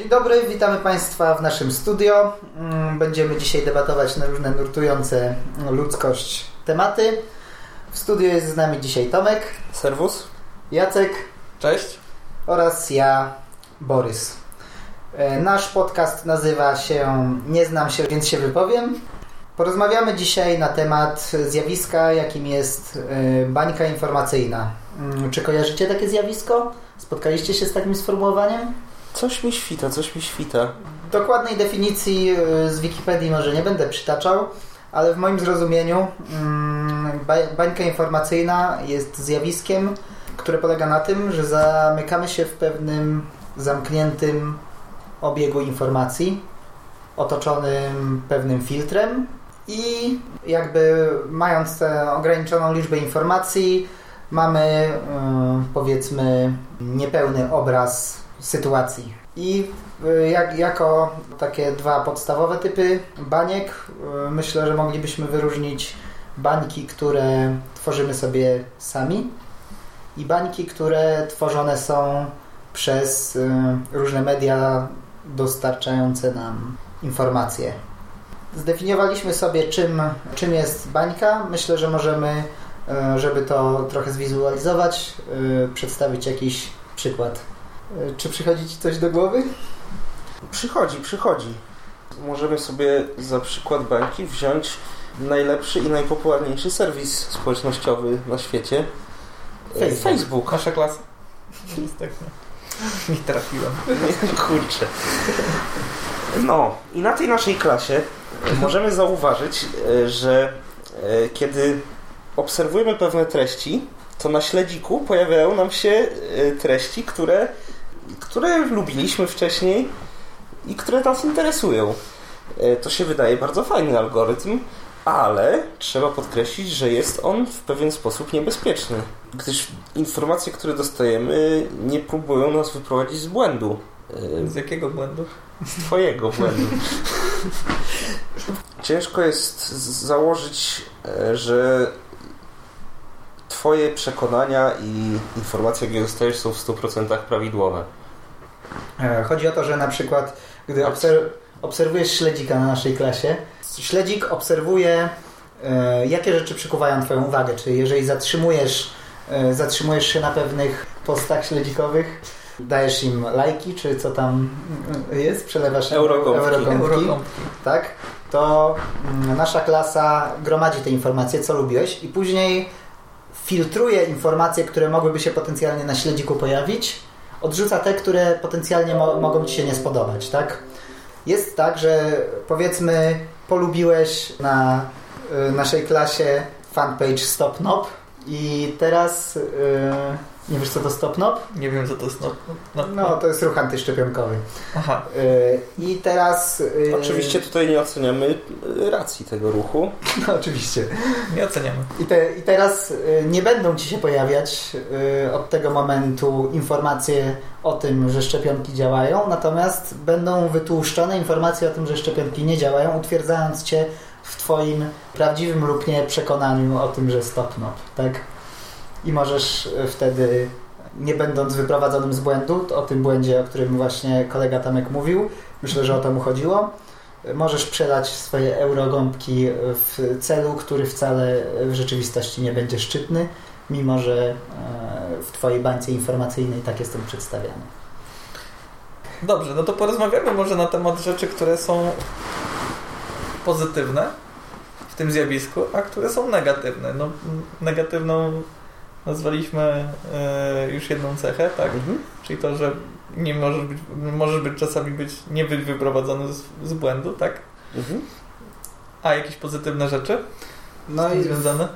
Dzień dobry, witamy Państwa w naszym studio. Mm, Będziemy dzisiaj debatować na różne nurtujące ludzkość tematy. W studiu jest z nami dzisiaj Tomek, Serwus. Jacek Cześć. oraz ja, Borys. E, Nasz podcast nazywa się Nie znam się, więc się wypowiem. Porozmawiamy dzisiaj na temat zjawiska, jakim jest e, bańka informacyjna. Mm, Czy kojarzycie takie zjawisko? Spotkaliście się z takim sformułowaniem? Coś mi świta, coś mi świta. Dokładnej definicji y, z Wikipedii może nie będę przytaczał, ale w moim zrozumieniu mm, ba- bańka informacyjna jest zjawiskiem, które polega na tym, że zamykamy się w pewnym zamkniętym obiegu informacji, otoczonym pewnym filtrem i jakby mając tę ograniczoną liczbę informacji, mamy y, powiedzmy niepełny obraz sytuacji. I y, jak, jako takie dwa podstawowe typy baniek, y, myślę, że moglibyśmy wyróżnić bańki, które tworzymy sobie sami i bańki, które tworzone są przez y, różne media dostarczające nam informacje. Zdefiniowaliśmy sobie, czym, czym jest bańka. Myślę, że możemy, żeby to trochę zwizualizować, przedstawić jakiś przykład. Y, Czy przychodzi Ci coś do głowy? Przychodzi, przychodzi. Możemy sobie za przykład bańki wziąć najlepszy i najpopularniejszy serwis społecznościowy na świecie. E, Facebook. Facebook. Nasza klasa. tak, nie trafiłem. Kurczę. No, i na tej naszej klasie możemy zauważyć, e, że e, kiedy obserwujemy pewne treści, to na śledziku pojawiają nam się e, treści, które, które lubiliśmy wcześniej i które nas interesują. E, To się wydaje bardzo fajny algorytm, ale trzeba podkreślić, że jest on w pewien sposób niebezpieczny, gdyż informacje, które dostajemy, nie próbują nas wyprowadzić z błędu. E, Z jakiego błędu? z twojego błędu. Ciężko jest założyć, e, że twoje przekonania i informacje, jakie dostajesz, są w 100% prawidłowe. E, Chodzi o to, że na przykład, gdy obser- obserwujesz śledzika na naszej klasie, śledzik obserwuje, e, jakie rzeczy przykuwają Twoją uwagę. Czyli jeżeli zatrzymujesz, e, zatrzymujesz się na pewnych postach śledzikowych, dajesz im lajki, czy co tam jest, przelewasz im Eurogąbki. eurogąbki, Eurogąbki. tak? To mm, nasza klasa gromadzi te informacje, co lubiłeś i później filtruje informacje, które mogłyby się potencjalnie na śledziku pojawić, odrzuca te, które potencjalnie mo- mogą Ci się nie spodobać, tak? Jest tak, że powiedzmy polubiłeś na y, naszej klasie fanpage StopNob i teraz y, nie wiesz co to StopNob? Nie wiem, co to jest. No, no, No to jest ruch antyszczepionkowy. Aha. Y, I teraz... y, Oczywiście tutaj nie oceniamy e, racji tego ruchu. No oczywiście. Nie oceniamy. I, te, I teraz y, nie będą Ci się pojawiać y, od tego momentu informacje o tym, że szczepionki działają, natomiast będą wytłuszczone informacje o tym, że szczepionki nie działają, utwierdzając Cię w Twoim prawdziwym lub nie przekonaniu o tym, że stop nop, tak? I możesz y, wtedy, nie będąc wyprowadzonym z błędu, o tym błędzie, o którym właśnie kolega Tamek mówił, myślę, że o to mu chodziło, możesz przelać swoje eurogąbki w celu, który wcale w rzeczywistości nie będzie szczytny, mimo że e, w Twojej bańce informacyjnej tak jestem przedstawiany. Dobrze, no to porozmawiamy może na temat rzeczy, które są pozytywne w tym zjawisku, a które są negatywne. No, negatywną nazwaliśmy e, już jedną cechę, tak? Mhm. Czyli to, że nie możesz być, możesz być czasami być nie być wyprowadzony z, z błędu, tak? Mhm. A jakieś pozytywne rzeczy No i związane?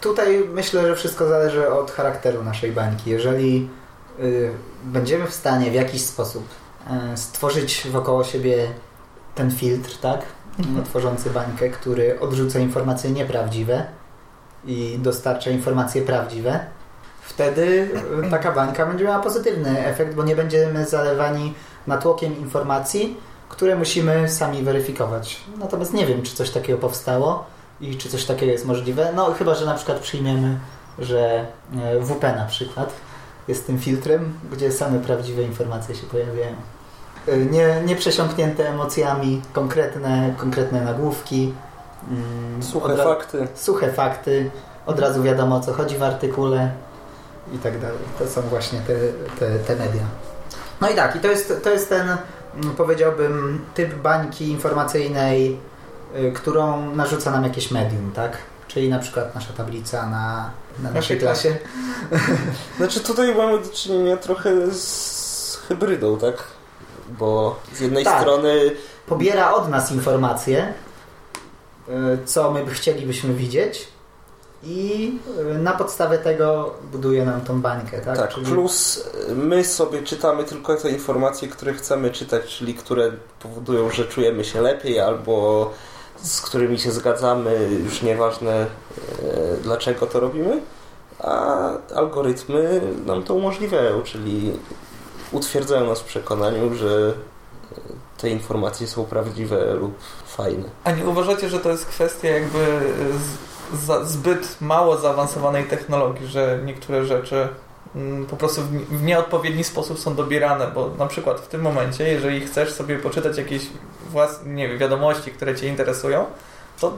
tutaj myślę, że wszystko zależy od charakteru naszej bańki. Jeżeli y, będziemy w stanie w jakiś sposób y, stworzyć wokoło siebie ten filtr, tak? Mhm. Tworzący bańkę, który odrzuca informacje nieprawdziwe i dostarcza informacje prawdziwe, wtedy y, taka bańka będzie miała pozytywny efekt, bo nie będziemy zalewani natłokiem informacji, które musimy sami weryfikować. Natomiast nie wiem, czy coś takiego powstało i czy coś takiego jest możliwe. No chyba, że na przykład przyjmiemy, że e, WP na przykład jest tym filtrem, gdzie same prawdziwe informacje się pojawiają. y, nie, nie przesiąknięte emocjami, konkretne, konkretne nagłówki. Mm, Suche ra- fakty. Suche fakty, od razu wiadomo o co chodzi w artykule i tak dalej. To są właśnie te, te, te media. No i tak, i to jest, to jest ten, mm, powiedziałbym, typ bańki informacyjnej, y, którą narzuca nam jakieś medium, tak? Czyli na przykład nasza tablica na, na naszej klasie. Znaczy tutaj mamy do czynienia trochę z hybrydą, tak? Bo z jednej Tak. strony Pobiera od nas informacje, co my by chcielibyśmy widzieć i y, na podstawie tego buduje nam tą bańkę, tak? tak, Czyli- plus my sobie czytamy tylko te informacje, które chcemy czytać, czyli które powodują, że czujemy się lepiej albo z którymi się zgadzamy, już nieważne e, dlaczego to robimy, a algorytmy nam to umożliwiają, czyli utwierdzają nas w przekonaniu, że e, te informacje są prawdziwe lub fajne. A nie uważacie, że to jest kwestia jakby z, zbyt mało zaawansowanej technologii, że niektóre rzeczy mm, po prostu w, w nieodpowiedni sposób są dobierane, bo na przykład w tym momencie, jeżeli chcesz sobie poczytać jakieś własne nie wiem, wiadomości, które Cię interesują, to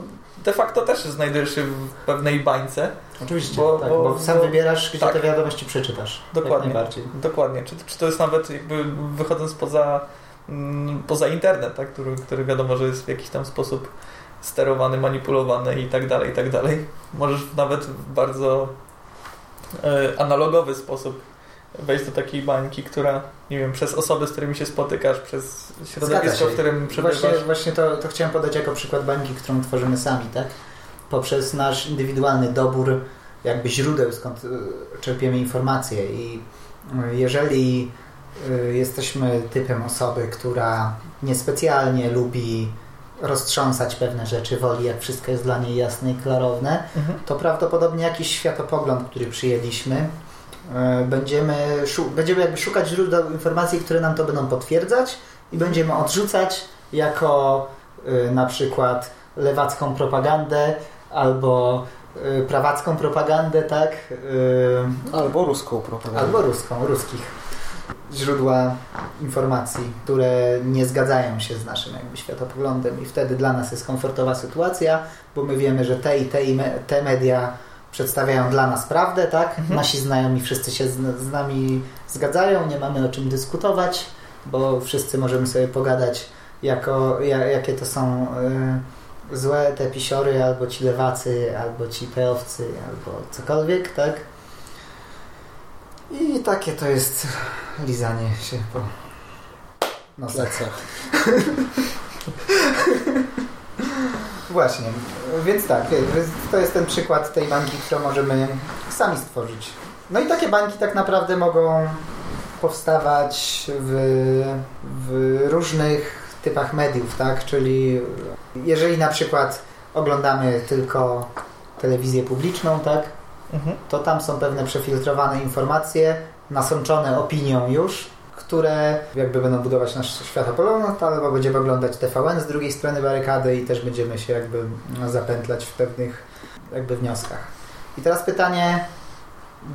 de facto też znajdujesz się w pewnej bańce. Oczywiście, Bo- tak, bo- bo, sam bo- wybierasz, gdzie tak. te wiadomości przeczytasz. Dokładnie. Dokładnie. Czy, czy to jest nawet jakby wychodząc poza, poza internet, tak? który, który wiadomo, że jest w jakiś tam sposób sterowany, manipulowany i tak dalej, i tak dalej. Możesz nawet w bardzo e, analogowy sposób wejść do takiej bańki, która, nie wiem, przez osoby, z którymi się spotykasz, przez środowisko, w którym przebywasz. Właśnie, właśnie to, to chciałem podać jako przykład bańki, którą tworzymy sami, tak? Poprzez nasz indywidualny dobór jakby źródeł, skąd y, czerpiemy informacje i y, jeżeli jesteśmy typem osoby, która niespecjalnie lubi roztrząsać pewne rzeczy, woli jak wszystko jest dla niej jasne i klarowne, Mhm. to prawdopodobnie jakiś światopogląd, który przyjęliśmy, e, będziemy, będziemy jakby szukać źródeł informacji, które nam to będą potwierdzać i będziemy odrzucać jako e, na przykład lewacką propagandę albo prawacką propagandę, tak? Albo ruską propagandę. Albo ruską, ruskich źródła informacji, które nie zgadzają się z naszym jakby światopoglądem i wtedy dla nas jest komfortowa sytuacja, bo my wiemy, że te i te, i me, te media przedstawiają dla nas prawdę, tak? Mhm. Nasi znajomi wszyscy się z, z nami zgadzają, nie mamy o czym dyskutować, bo wszyscy możemy sobie pogadać jako, ja, jakie to są y, złe te pisiory, albo ci lewacy, albo ci peowcy, albo cokolwiek, tak? I takie to jest lizanie się po nosach. Plecach. Właśnie, więc tak, to jest ten przykład tej bańki, którą możemy sami stworzyć. No i takie bańki tak naprawdę mogą powstawać w, w różnych typach mediów, tak? Czyli jeżeli na przykład oglądamy tylko telewizję publiczną, tak? Mhm. to tam są pewne przefiltrowane informacje, nasączone opinią już, które jakby będą budować nasz światopogląd, albo będziemy oglądać TVN z drugiej strony barykady i też będziemy się jakby zapętlać w pewnych jakby wnioskach. I teraz pytanie,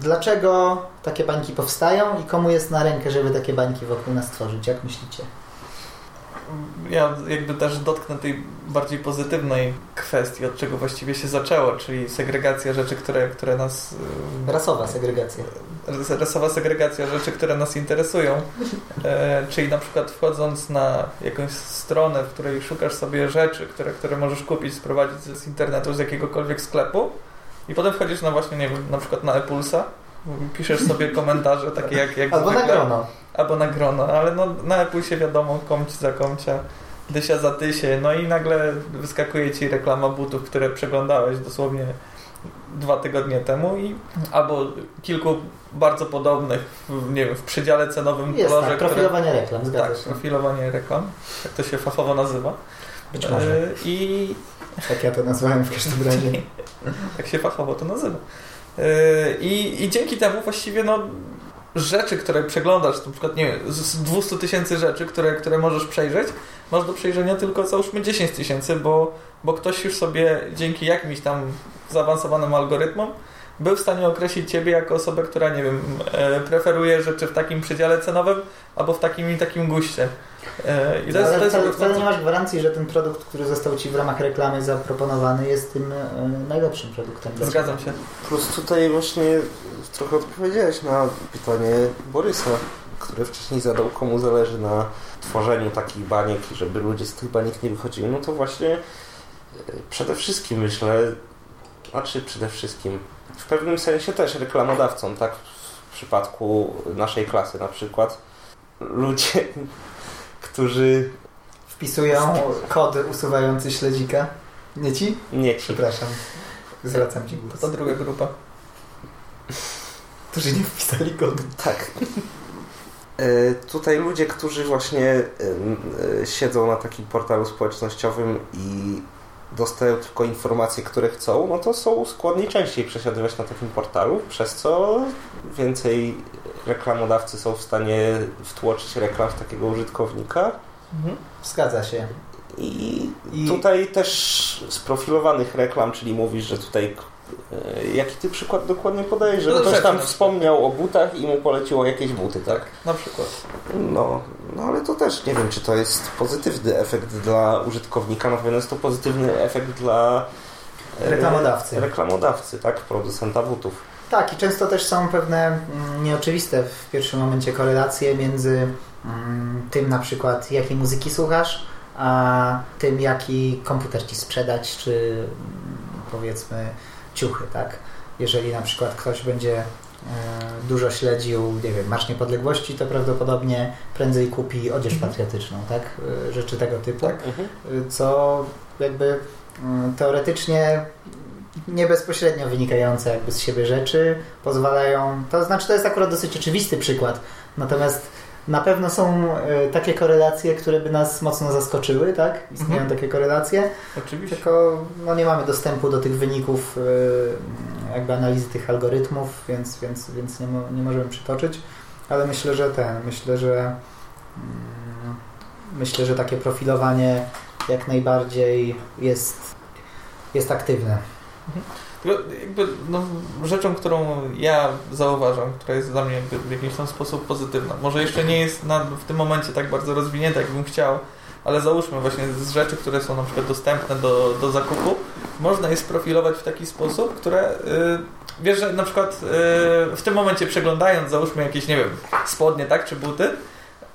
dlaczego takie bańki powstają i komu jest na rękę, żeby takie bańki wokół nas tworzyć? Jak myślicie? Ja jakby też dotknę tej bardziej pozytywnej kwestii, od czego właściwie się zaczęło, czyli segregacja rzeczy, które, które nas... y, Rasowa segregacja. ras- rasowa segregacja rzeczy, które nas interesują. E, czyli na przykład wchodząc na jakąś stronę, w której szukasz sobie rzeczy, które, które możesz kupić, sprowadzić z z internetu, z jakiegokolwiek sklepu i potem wchodzisz na właśnie, nie wiem, na przykład na Epulsa, piszesz sobie komentarze takie jak, jak Albo na zwykle. grono. Albo na grono, ale no, na Epulsie wiadomo, komć za komcia, dysia za tysie, no i nagle wyskakuje ci reklama butów, które przeglądałeś dosłownie dwa tygodnie temu i albo kilku bardzo podobnych, w, nie wiem, w przedziale cenowym Jest kolorze, tak, profilowanie reklam, które, zgadza tak, się. profilowanie reklam, jak to się fachowo nazywa. Być może. E, I Tak ja to nazwałem w każdym razie. tak się fachowo to nazywa. Yy, I, I dzięki temu właściwie no, rzeczy, które przeglądasz, na przykład nie wiem, z z 200 tysięcy rzeczy, które, które możesz przejrzeć, masz do przejrzenia tylko załóżmy 10 tysięcy, bo, bo ktoś już sobie dzięki jakimś tam zaawansowanym algorytmom był w stanie określić ciebie jako osobę, która, nie wiem, e, preferuje rzeczy w takim przedziale cenowym albo w takim i takim guście. E, I to jest, Ale to jest wcale, wcale nie masz gwarancji, że ten produkt, który został Ci w ramach reklamy zaproponowany jest tym e, najlepszym produktem. Zgadzam się. Plus tutaj właśnie trochę odpowiedziałeś na pytanie Borysa, które wcześniej zadał, komu zależy na tworzeniu takich baniek i żeby ludzie z tych baniek nie wychodzili. No to właśnie przede wszystkim myślę, znaczy przede wszystkim w pewnym sensie też reklamodawcą, tak? W przypadku naszej klasy na przykład. Ludzie, którzy wpisują kody usuwający śledzika. Nie ci? Nie ci. Przepraszam. Zwracam ci głos. To druga grupa. Którzy nie wpisali kodu. Tak. E, tutaj ludzie, którzy właśnie e, e, siedzą na takim portalu społecznościowym i dostają tylko informacje, które chcą, no to są skłonni częściej przesiadywać na takim portalu, przez co więcej reklamodawcy są w stanie wtłoczyć reklam w takiego użytkownika. Mhm. Zgadza się. I, I tutaj też sprofilowanych reklam, czyli mówisz, że tutaj E, jaki ty przykład dokładnie podajesz? Że no ktoś tam wspomniał o butach i mu poleciło jakieś buty, tak? Na przykład. No, no ale to też nie wiem, czy to jest pozytywny efekt dla użytkownika, na pewno jest to pozytywny efekt dla e, reklamodawcy. Reklamodawcy, tak? Producenta butów. Tak, i często też są pewne mm, nieoczywiste w pierwszym momencie korelacje między mm, tym na przykład, jakiej muzyki słuchasz, a tym, jaki komputer ci sprzedać, czy mm, powiedzmy ciuchy, tak? Jeżeli na przykład ktoś będzie dużo śledził, nie wiem, Marsz Niepodległości, to prawdopodobnie prędzej kupi odzież mhm. patriotyczną, tak? E, rzeczy tego typu, tak. Mhm. E, co jakby teoretycznie nie bezpośrednio wynikające jakby z siebie rzeczy pozwalają, to znaczy to jest akurat dosyć oczywisty przykład, natomiast na pewno są takie korelacje, które by nas mocno zaskoczyły, tak? Istnieją mhm. takie korelacje. Oczywiście. Tylko no, nie mamy dostępu do tych wyników jakby analizy tych algorytmów, więc, więc, więc nie, nie możemy przytoczyć. Ale myślę, że ten, myślę, że mm, myślę, że takie profilowanie jak najbardziej jest, jest aktywne. Mhm. Jakby, no, rzeczą, którą ja zauważam, która jest dla mnie w jakiś tam sposób pozytywna. Może jeszcze nie jest na, w tym momencie tak bardzo rozwinięta, jakbym chciał, ale załóżmy właśnie z rzeczy, które są na przykład dostępne do, do zakupu, można je sprofilować w taki sposób, które yy, wiesz, że na przykład yy, w tym momencie przeglądając, załóżmy jakieś, nie wiem, spodnie, tak, czy buty,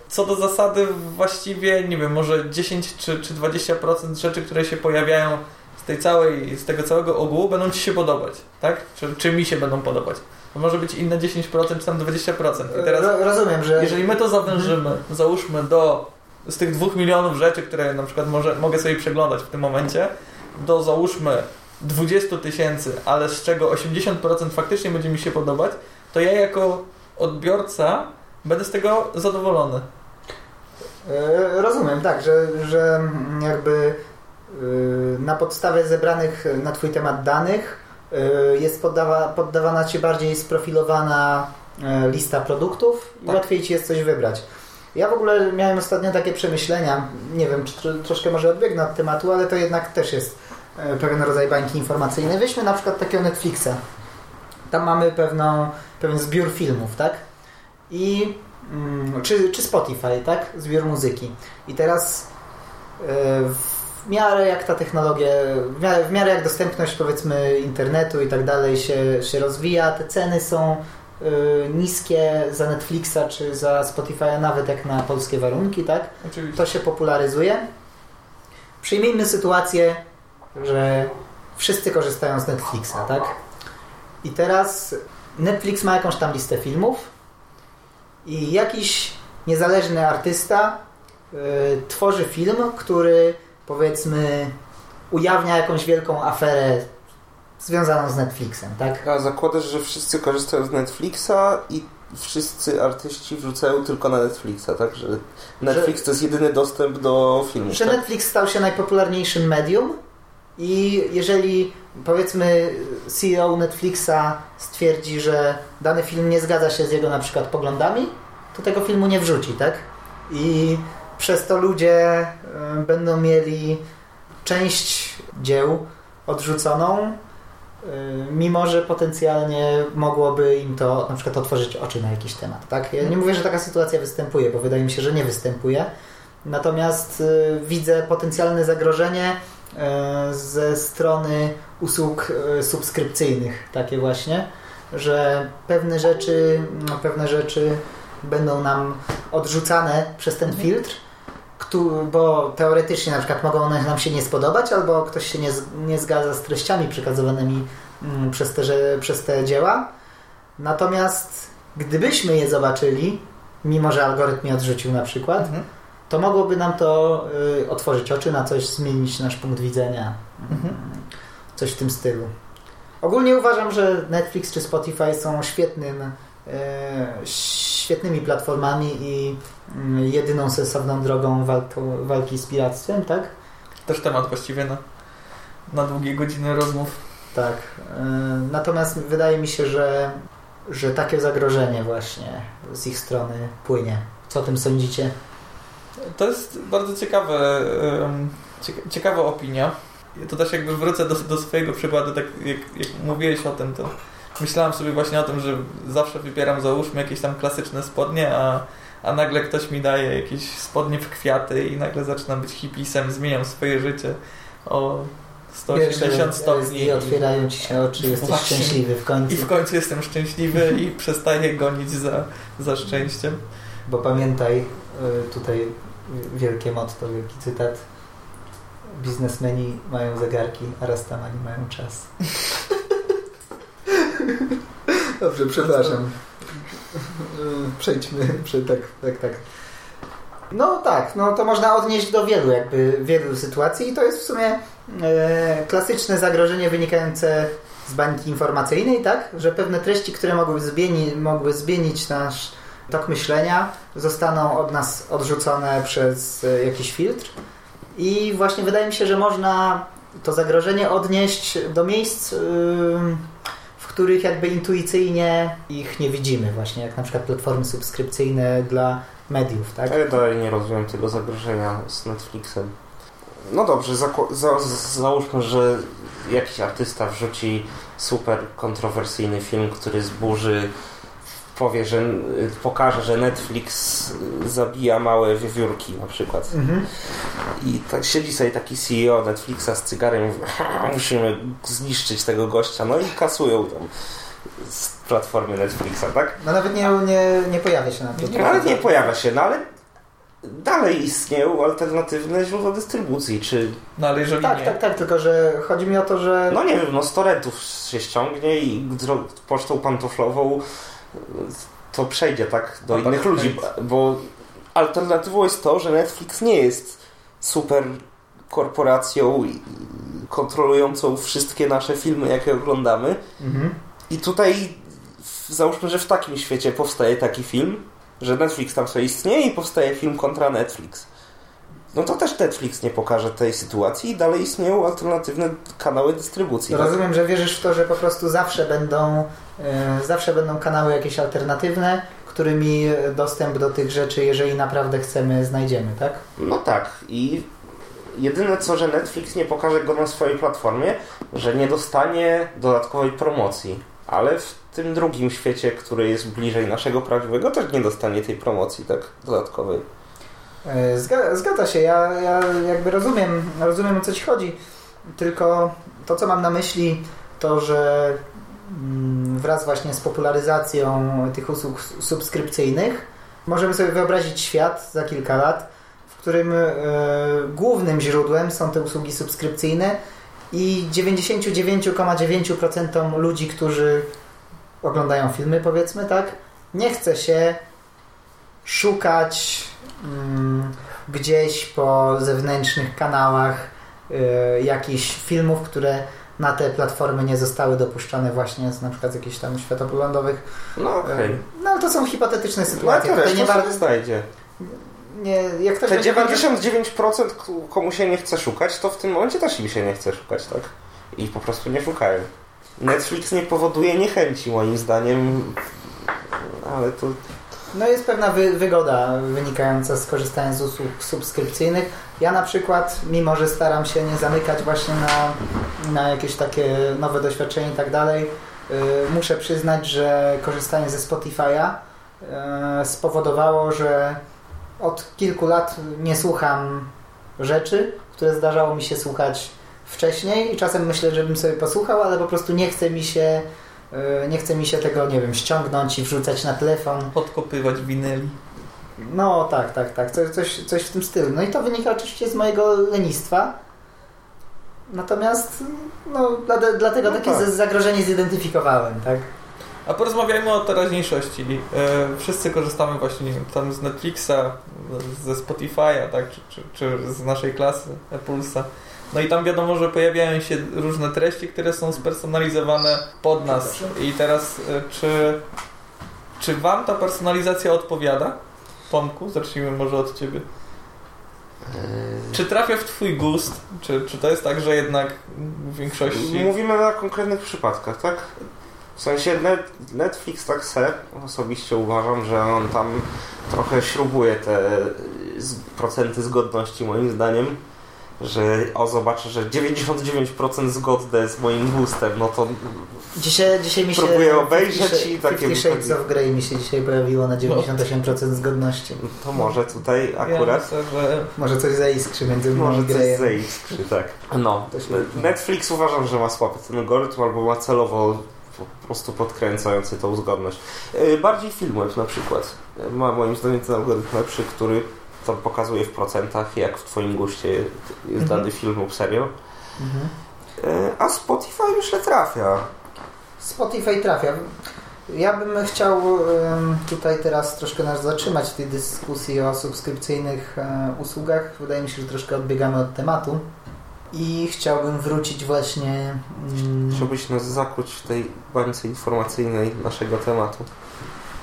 co do zasady właściwie, nie wiem, może 10 czy, czy 20% rzeczy, które się pojawiają z, tej całej, z tego całego ogółu będą Ci się podobać, tak? Czy, czy mi się będą podobać. To może być inne 10% czy tam 20%. I teraz, Rozumiem, że... Jeżeli my to zawężymy, mhm. załóżmy do z tych dwóch milionów rzeczy, które na przykład może, mogę sobie przeglądać w tym momencie, do załóżmy 20 tysięcy, ale z czego 80% faktycznie będzie mi się podobać, to ja jako odbiorca będę z tego zadowolony. E, rozumiem, tak, że, że jakby Y, na podstawie zebranych na Twój temat danych y, jest poddawa, poddawana Ci bardziej sprofilowana lista produktów i tak. łatwiej Ci jest coś wybrać. Ja w ogóle miałem ostatnio takie przemyślenia, nie wiem, czy troszkę może odbiegnę od tematu, ale to jednak też jest pewien rodzaj bańki informacyjnej. Weźmy na przykład takiego Netflixa. Tam mamy pewną, pewien zbiór filmów, tak? I mm, czy, czy Spotify, tak? Zbiór muzyki. I teraz w w miarę jak ta technologia, w miarę, w miarę jak dostępność powiedzmy internetu i tak dalej się, się rozwija, te ceny są niskie za Netflixa czy za Spotify'a, nawet jak na polskie warunki, tak? Oczywiście. To się popularyzuje. Przyjmijmy sytuację, że wszyscy korzystają z Netflixa, tak? I teraz Netflix ma jakąś tam listę filmów i jakiś niezależny artysta y, tworzy film, który powiedzmy ujawnia jakąś wielką aferę związaną z Netflixem, tak? A zakładasz, że wszyscy korzystają z Netflixa i wszyscy artyści wrzucają tylko na Netflixa, tak? Że Netflix że, to jest jedyny dostęp do filmów. Że tak? Netflix stał się najpopularniejszym medium i jeżeli powiedzmy CEO Netflixa stwierdzi, że dany film nie zgadza się z jego na przykład poglądami, to tego filmu nie wrzuci, tak? I przez to ludzie e, będą mieli część dzieł odrzuconą, mimo że potencjalnie mogłoby im to na przykład otworzyć oczy na jakiś temat. Tak? Ja nie mówię, że taka sytuacja występuje, bo wydaje mi się, że nie występuje. Natomiast widzę potencjalne zagrożenie ze strony usług subskrypcyjnych, takie właśnie, że pewne rzeczy, no, pewne rzeczy będą nam odrzucane przez ten mhm. filtr, bo teoretycznie na przykład mogą one nam się nie spodobać, albo ktoś się nie, nie zgadza z treściami przekazywanymi mm, przez te, przez te dzieła. Natomiast gdybyśmy je zobaczyli, mimo że algorytm je odrzucił na przykład, mhm. to mogłoby nam to y, otworzyć oczy na coś, zmienić nasz punkt widzenia. Mhm. Coś w tym stylu. Ogólnie uważam, że Netflix czy Spotify są świetnym E, świetnymi platformami i mm, jedyną sensowną drogą walki z piractwem, tak? Też temat właściwie na, na długie godziny rozmów. Tak. E, natomiast wydaje mi się, że, że takie zagrożenie właśnie z ich strony płynie. Co o tym sądzicie? To jest bardzo ciekawe, ciekawa opinia. To też jakby wrócę do, do swojego przykładu, tak jak, jak mówiłeś o tym, to myślałem sobie właśnie o tym, że zawsze wybieram załóżmy jakieś tam klasyczne spodnie, a, a nagle ktoś mi daje jakieś spodnie w kwiaty i nagle zaczynam być hipisem, zmieniam swoje życie o 180 stopni. I otwierają ci się oczy, jesteś właśnie. szczęśliwy w końcu. I w końcu jestem szczęśliwy i przestaję gonić za, za szczęściem. Bo pamiętaj, y, tutaj wielkie motto, wielki cytat. Biznesmeni mają zegarki, a rastamani mają czas. Dobrze, przepraszam. Przejdźmy, tak, tak, tak. No tak, no to można odnieść do wielu jakby, wielu sytuacji i to jest w sumie e, klasyczne zagrożenie wynikające z bańki informacyjnej, tak? Że pewne treści, które mogły, zmieni, mogły zmienić nasz tok myślenia, zostaną od nas odrzucone przez e, jakiś filtr. I właśnie wydaje mi się, że można to zagrożenie odnieść do miejsc... Yy, których jakby intuicyjnie ich nie widzimy właśnie, jak na przykład platformy subskrypcyjne dla mediów, tak? Ja dalej nie rozumiem tego zagrożenia z Netflixem. No dobrze, za, za, załóżmy, że jakiś artysta wrzuci super kontrowersyjny film, który zburzy powie, że pokaże, że Netflix zabija małe wiewiórki na przykład. Mhm. I tak siedzi sobie taki CEO Netflixa z cygarem i mówi, musimy zniszczyć tego gościa, no i kasują tam z platformy Netflixa, tak? No nawet nie, nie, nie pojawia się na tym. No, ale nie pojawia się, no ale dalej istnieją alternatywne źródła dystrybucji, czy... No ale jeżeli tak, nie... Tak, tak, tylko że chodzi mi o to, że... No nie wiem, no z torrentów się ściągnie i pocztą pantoflową to przejdzie tak do no innych tak, ludzi, bo alternatywą jest to, że Netflix nie jest super korporacją kontrolującą wszystkie nasze filmy, jakie oglądamy. Mhm. I tutaj załóżmy, że w takim świecie powstaje taki film, że Netflix tam sobie istnieje i powstaje film kontra Netflix. No to też Netflix nie pokaże tej sytuacji i dalej istnieją alternatywne kanały dystrybucji. Tak? Rozumiem, tak? że wierzysz w to, że po prostu zawsze będą E, zawsze będą kanały jakieś alternatywne, którymi dostęp do tych rzeczy, jeżeli naprawdę chcemy, znajdziemy, tak? No tak. I jedyne co, że Netflix nie pokaże go na swojej platformie, że nie dostanie dodatkowej promocji. Ale w tym drugim świecie, który jest bliżej naszego prawdziwego, też nie dostanie tej promocji tak dodatkowej. E, zgadza, zgadza się, ja, ja jakby rozumiem, rozumiem o co ci chodzi, tylko to co mam na myśli to, że Mm, wraz właśnie z popularyzacją tych usług subskrypcyjnych możemy sobie wyobrazić świat za kilka lat, w którym e, głównym źródłem są te usługi subskrypcyjne i 99,9% ludzi, którzy oglądają filmy, powiedzmy tak, nie chce się szukać gdzieś po zewnętrznych kanałach y, jakichś filmów, które na te platformy nie zostały dopuszczone właśnie z na przykład z jakichś tam światopoglądowych. No okej. Okay. No ale to są hipotetyczne sytuacje. No to nie bardzo znajdzie. Nie, jak ktoś Te 99% komu się nie chce szukać, to w tym momencie też im się nie chce szukać, tak? I po prostu nie szukają. Netflix nie powoduje niechęci moim zdaniem, ale to... No jest pewna wy, wygoda wynikająca z korzystania z usług subskrypcyjnych. Ja na przykład, mimo że staram się nie zamykać właśnie na, na jakieś takie nowe doświadczenia i tak dalej, yy, muszę przyznać, że korzystanie ze Spotify'a yy, spowodowało, że od kilku lat nie słucham rzeczy, które zdarzało mi się słuchać wcześniej i czasem myślę, żebym sobie posłuchał, ale po prostu nie chce mi się nie chce mi się tego, nie wiem, ściągnąć i wrzucać na telefon. Podkopywać winyli. No tak, tak, tak. Coś, coś, coś w tym stylu. No i to wynika oczywiście z mojego lenistwa. Natomiast no, dla, dlatego No takie tak. zagrożenie zidentyfikowałem, tak? A porozmawiajmy o teraźniejszości. E, wszyscy korzystamy właśnie nie wiem, tam z Netflixa, ze Spotify'a, tak, czy, czy, czy z naszej klasy, Pulsa. No i tam wiadomo, że pojawiają się różne treści, które są spersonalizowane pod nas. I teraz e, czy, czy Wam ta personalizacja odpowiada? Tomku, zacznijmy może od Ciebie. Czy trafia w Twój gust? Czy, czy to jest tak, że jednak w większości... Mówimy na konkretnych przypadkach, tak? W sensie net, Netflix tak se, osobiście uważam, że on tam trochę śrubuje te procenty zgodności moim zdaniem, że o zobaczę, że 99% zgodne z moim gustem, no to Dzisiaj, dzisiaj mi się... Próbuję obejrzeć i takie Fifty Shades of Grey mi się dzisiaj pojawiło na 98% zgodności. to może tutaj Ja akurat myślę, że Może coś zaiskrzy między mną Może coś zaiskrzy, tak. No. Netflix uważam, że ma słaby ten algorytm albo ma celowo po prostu podkręcający tą zgodność. Yy, Bardziej Filmweb na przykład yy, ma moim zdaniem ten algorytm lepszy, który to pokazuje w procentach, jak w Twoim guście jest Mhm. dany film lub serial. Mhm. Yy, A Spotify myślę trafia. Spotify trafia. Ja bym chciał tutaj teraz troszkę nas zatrzymać w tej dyskusji o subskrypcyjnych e, usługach. Wydaje mi się, że troszkę odbiegamy od tematu. I chciałbym wrócić właśnie. mm, Chciałbyś nas zakłuć w tej bańce informacyjnej naszego tematu.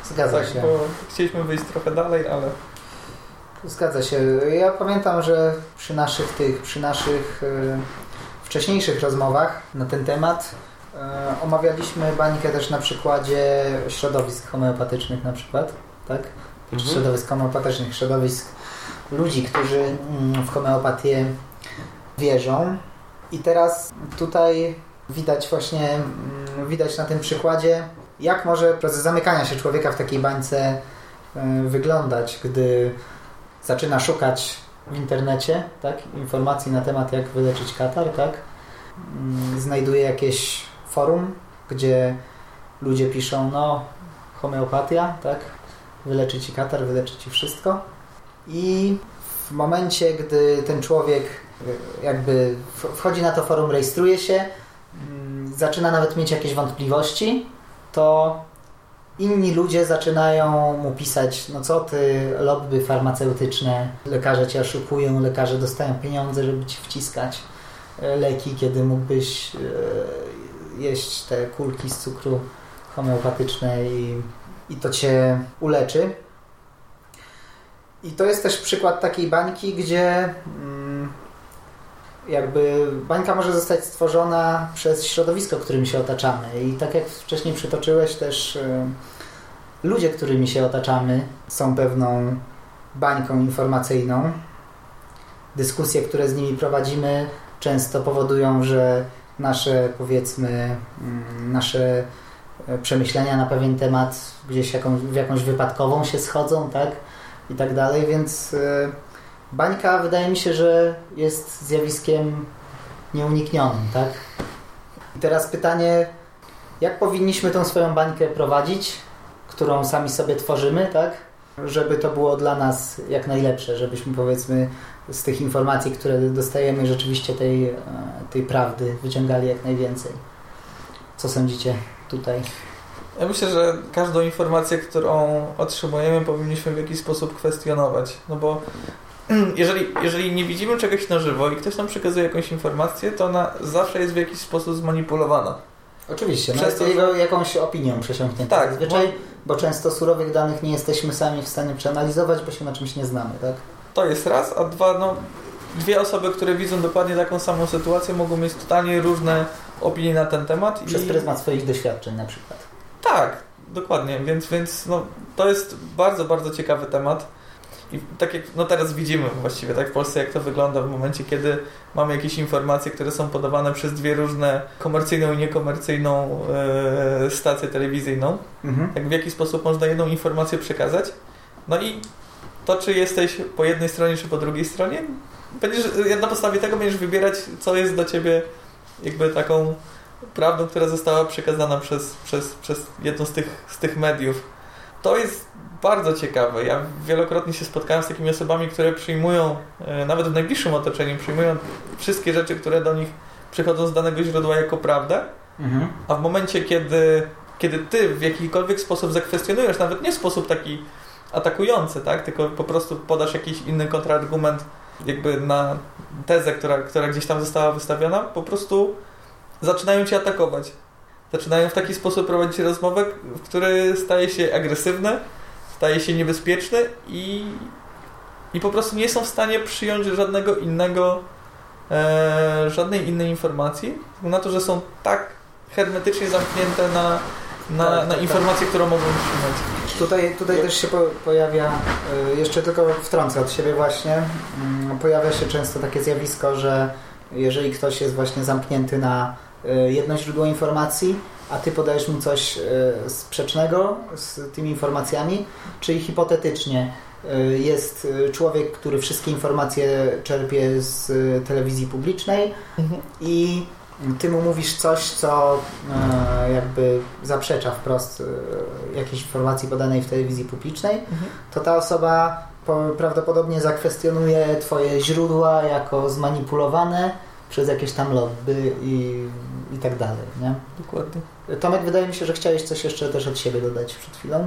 Zgadza tak, się. bo chcieliśmy wyjść trochę dalej, ale Zgadza się. Ja pamiętam, że przy naszych tych, przy naszych e, wcześniejszych rozmowach na ten temat e, omawialiśmy bańkę też na przykładzie środowisk homeopatycznych na przykład, tak? Mhm. Środowisk homeopatycznych, środowisk ludzi, którzy mm, w homeopatię wierzą. I teraz tutaj widać właśnie, mm, widać na tym przykładzie, jak może proces zamykania się człowieka w takiej bańce e, wyglądać, gdy zaczyna szukać w internecie tak, informacji na temat, jak wyleczyć katar, tak? Mm, Znajduje jakieś forum, gdzie ludzie piszą, no, homeopatia, tak? Wyleczy ci katar, wyleczy ci wszystko. I w momencie, gdy ten człowiek y, jakby wchodzi na to forum, rejestruje się, mm, zaczyna nawet mieć jakieś wątpliwości, to inni ludzie zaczynają mu pisać, no co ty, lobby farmaceutyczne, lekarze cię oszukują, lekarze dostają pieniądze, żeby ci wciskać e, leki, kiedy mógłbyś e, jeść te kulki z cukru homeopatyczne i, i to cię uleczy. I to jest też przykład takiej bańki, gdzie mm, jakby bańka może zostać stworzona przez środowisko, którym się otaczamy. I tak jak wcześniej przytoczyłeś też y, ludzie, którymi się otaczamy są pewną bańką informacyjną. Dyskusje, które z nimi prowadzimy często powodują, że nasze powiedzmy mm, nasze e, przemyślenia na pewien temat gdzieś jakąś, w jakąś wypadkową się schodzą, tak? I tak dalej, więc y, bańka wydaje mi się, że jest zjawiskiem nieuniknionym, tak? I teraz pytanie, jak powinniśmy tą swoją bańkę prowadzić, którą sami sobie tworzymy, tak? Żeby to było dla nas jak najlepsze, żebyśmy powiedzmy z tych informacji, które dostajemy, rzeczywiście tej, e, tej prawdy wyciągali jak najwięcej. Co sądzicie tutaj? ja myślę, że każdą informację, którą otrzymujemy, powinniśmy w jakiś sposób kwestionować. No bo jeżeli, jeżeli nie widzimy czegoś na żywo i ktoś nam przekazuje jakąś informację, to ona zawsze jest w jakiś sposób zmanipulowana. Oczywiście, no Przez jest to, że- jego jakąś opinią przesiąknięta Tak, zazwyczaj, bo często surowych danych nie jesteśmy sami w stanie przeanalizować, bo się na czymś nie znamy, tak? To jest raz, a dwa, no dwie osoby, które widzą dokładnie taką samą sytuację, mogą mieć totalnie różne opinie na ten temat. Przez i... pryzmat swoich doświadczeń na przykład. Tak, dokładnie, więc, więc no, to jest bardzo, bardzo ciekawy temat. I tak jak no teraz widzimy właściwie tak w Polsce, jak to wygląda w momencie, kiedy mamy jakieś informacje, które są podawane przez dwie różne komercyjną i niekomercyjną e, stację telewizyjną. Mhm. Jak w jaki sposób można jedną informację przekazać. No i to, czy jesteś po jednej stronie, czy po drugiej stronie, będziesz, na podstawie tego będziesz wybierać, co jest dla ciebie jakby taką prawdą, która została przekazana przez, przez, przez jedno z tych, z tych mediów. To jest bardzo ciekawe. Ja wielokrotnie się spotkałem z takimi osobami, które przyjmują, e, nawet w najbliższym otoczeniu, przyjmują wszystkie rzeczy, które do nich przychodzą z danego źródła jako prawdę, Mhm. a w momencie, kiedy, kiedy ty w jakikolwiek sposób zakwestionujesz, nawet nie w sposób taki atakujący, tak? tylko po prostu podasz jakiś inny kontrargument jakby na tezę, która, która gdzieś tam została wystawiona, po prostu zaczynają cię atakować. Zaczynają w taki sposób prowadzić rozmowę, w który staje się agresywny, staje się niebezpieczny i, i po prostu nie są w stanie przyjąć żadnego innego, e, żadnej innej informacji, na to, że są tak hermetycznie zamknięte na, na, Tak, na tak, tak. informację, którą mogą przyjąć. Tutaj, tutaj też się po, pojawia, y, jeszcze tylko wtrącę od siebie właśnie, mm, pojawia się często takie zjawisko, że jeżeli ktoś jest właśnie zamknięty na jedno źródło informacji, a ty podajesz mu coś y, sprzecznego z tymi informacjami, czyli hipotetycznie y, jest y, człowiek, który wszystkie informacje czerpie z y, telewizji publicznej, i ty mu mówisz coś, co e, jakby zaprzecza wprost e, jakiejś informacji podanej w telewizji publicznej, Mhm. to ta osoba po, prawdopodobnie zakwestionuje twoje źródła jako zmanipulowane przez jakieś tam lobby i, i tak dalej, nie? Dokładnie. Tomek, wydaje mi się, że chciałeś coś jeszcze też od siebie dodać przed chwilą.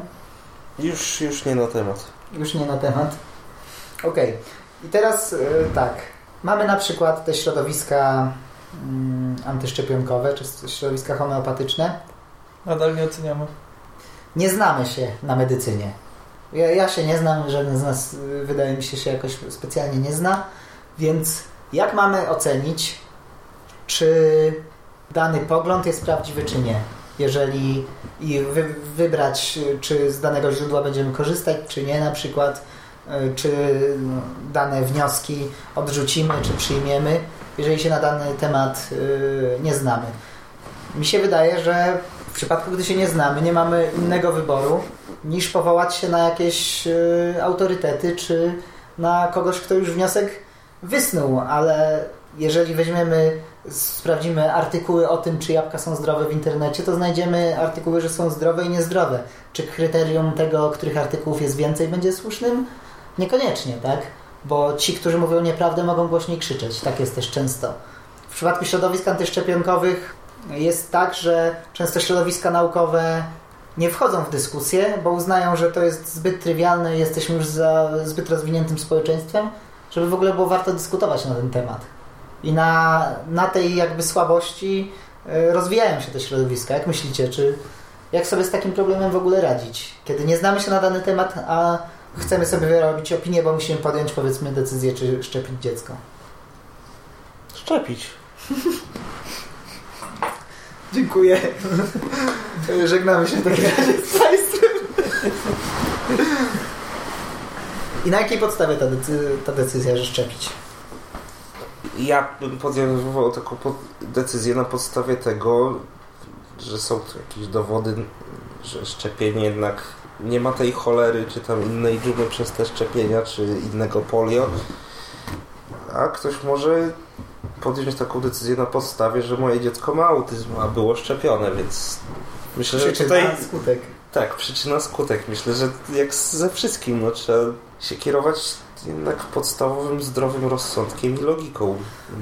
Już, już nie na temat. Już nie na temat. Okej. I teraz e, tak. Mamy na przykład te środowiska mm, antyszczepionkowe, czy środowiska homeopatyczne. Nadal nie oceniamy. Nie znamy się na medycynie. Ja, ja się nie znam, żaden z nas y, wydaje mi się się jakoś specjalnie nie zna, więc jak mamy ocenić, czy dany pogląd jest prawdziwy, czy nie? Jeżeli i wy, wybrać, czy z danego źródła będziemy korzystać, czy nie, na przykład, y, czy no, dane wnioski odrzucimy, czy przyjmiemy, jeżeli się na dany temat y, nie znamy. Mi się wydaje, że w przypadku, gdy się nie znamy, nie mamy innego wyboru niż powołać się na jakieś y, autorytety, czy na kogoś, kto już wniosek wysnuł, ale jeżeli weźmiemy, sprawdzimy artykuły o tym, czy jabłka są zdrowe w internecie, to znajdziemy artykuły, że są zdrowe i niezdrowe. Czy kryterium tego, których artykułów jest więcej, będzie słusznym? Niekoniecznie, tak? Bo ci, którzy mówią nieprawdę, mogą głośniej krzyczeć. Tak jest też często. W przypadku środowisk antyszczepionkowych jest tak, że często środowiska naukowe nie wchodzą w dyskusję, bo uznają, że to jest zbyt trywialne jesteśmy już za zbyt rozwiniętym społeczeństwem, żeby w ogóle było warto dyskutować na ten temat. I na, na tej jakby słabości y, rozwijają się te środowiska. Jak myślicie, czy jak sobie z takim problemem w ogóle radzić? Kiedy nie znamy się na dany temat, a chcemy sobie wyrobić opinię, bo musimy podjąć powiedzmy decyzję, czy szczepić dziecko. Szczepić. Dziękuję. Żegnamy się w takim razie z Państwem. I na jakiej podstawie ta, decy- ta decyzja, że szczepić? Ja bym podejmował taką po- decyzję na podstawie tego, że są tu jakieś dowody, że szczepienie jednak nie ma tej cholery, czy tam innej dżumy przez te szczepienia, czy innego polio. A ktoś może podjąć taką decyzję na podstawie, że moje dziecko ma autyzm, a było szczepione, więc myślę, że Przyczyna, tutaj... skutek. Tak, przyczyna skutek. Myślę, że jak ze wszystkim, no, trzeba się kierować jednak podstawowym, zdrowym rozsądkiem i logiką.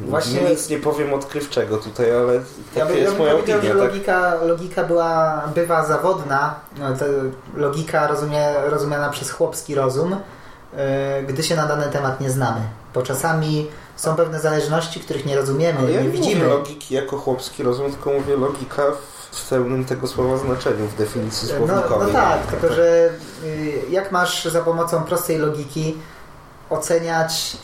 Właśnie- Nic nie powiem odkrywczego tutaj, ale Ja taka bym, ja jest bym moja opinia. że Tak? logika, logika była, bywa zawodna. No, logika rozumie, rozumiana przez chłopski rozum, yy, gdy się na dany temat nie znamy. Bo czasami są pewne zależności, których nie rozumiemy, ja nie nie widzimy. mówię logiki jako chłopski rozum, tylko mówię logika w pełnym tego słowa znaczeniu, w definicji No, słownikowej. no tak, tylko że y, jak masz za pomocą prostej logiki oceniać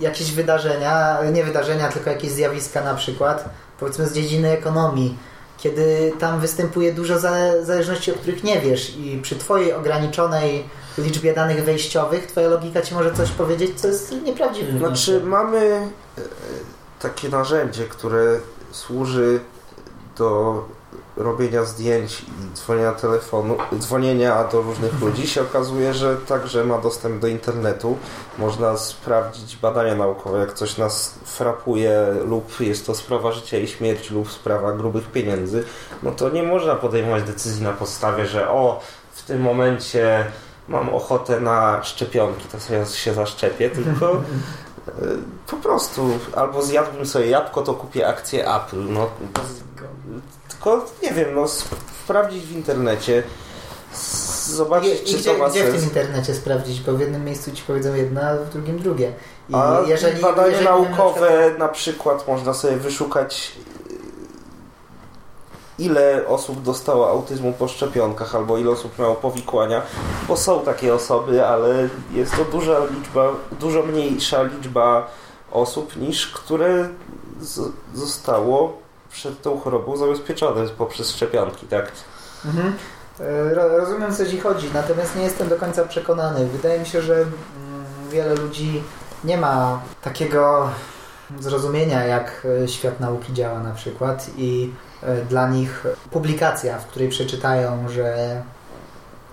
jakieś wydarzenia, nie wydarzenia, tylko jakieś zjawiska na przykład, powiedzmy z dziedziny ekonomii, kiedy tam występuje dużo zależności, o których nie wiesz i przy twojej ograniczonej liczbie danych wejściowych twoja logika ci może coś powiedzieć, co jest nieprawdziwe. Znaczy mamy e, takie narzędzie, które służy do robienia zdjęć i dzwonienia telefonu, dzwonienia do różnych ludzi się okazuje, że także ma dostęp do internetu. Można sprawdzić badania naukowe, jak coś nas frapuje lub jest to sprawa życia i śmierci lub sprawa grubych pieniędzy, no to nie można podejmować decyzji na podstawie, że o, w tym momencie mam ochotę na szczepionki, to sobie się zaszczepię, tylko e, po prostu albo zjadłbym sobie jabłko, to kupię akcję Apple. No, tylko nie wiem, no sprawdzić w internecie, zobaczyć, I, czy gdzie, to ma gdzie sens. w tym internecie sprawdzić? Bo w jednym miejscu ci powiedzą jedno, a w drugim drugie. I a jeżeli, badania jeżeli naukowe na przykład... na przykład można sobie wyszukać ile osób dostało autyzmu po szczepionkach, albo ile osób miało powikłania, bo są takie osoby, ale jest to duża liczba, dużo mniejsza liczba osób niż które zostało przed tą chorobą zabezpieczone poprzez szczepionki, tak? Mhm. E, rozumiem, co Ci chodzi, natomiast nie jestem do końca przekonany. Wydaje mi się, że mm, wiele ludzi nie ma takiego zrozumienia, jak e, świat nauki działa na przykład i e, dla nich publikacja, w której przeczytają, że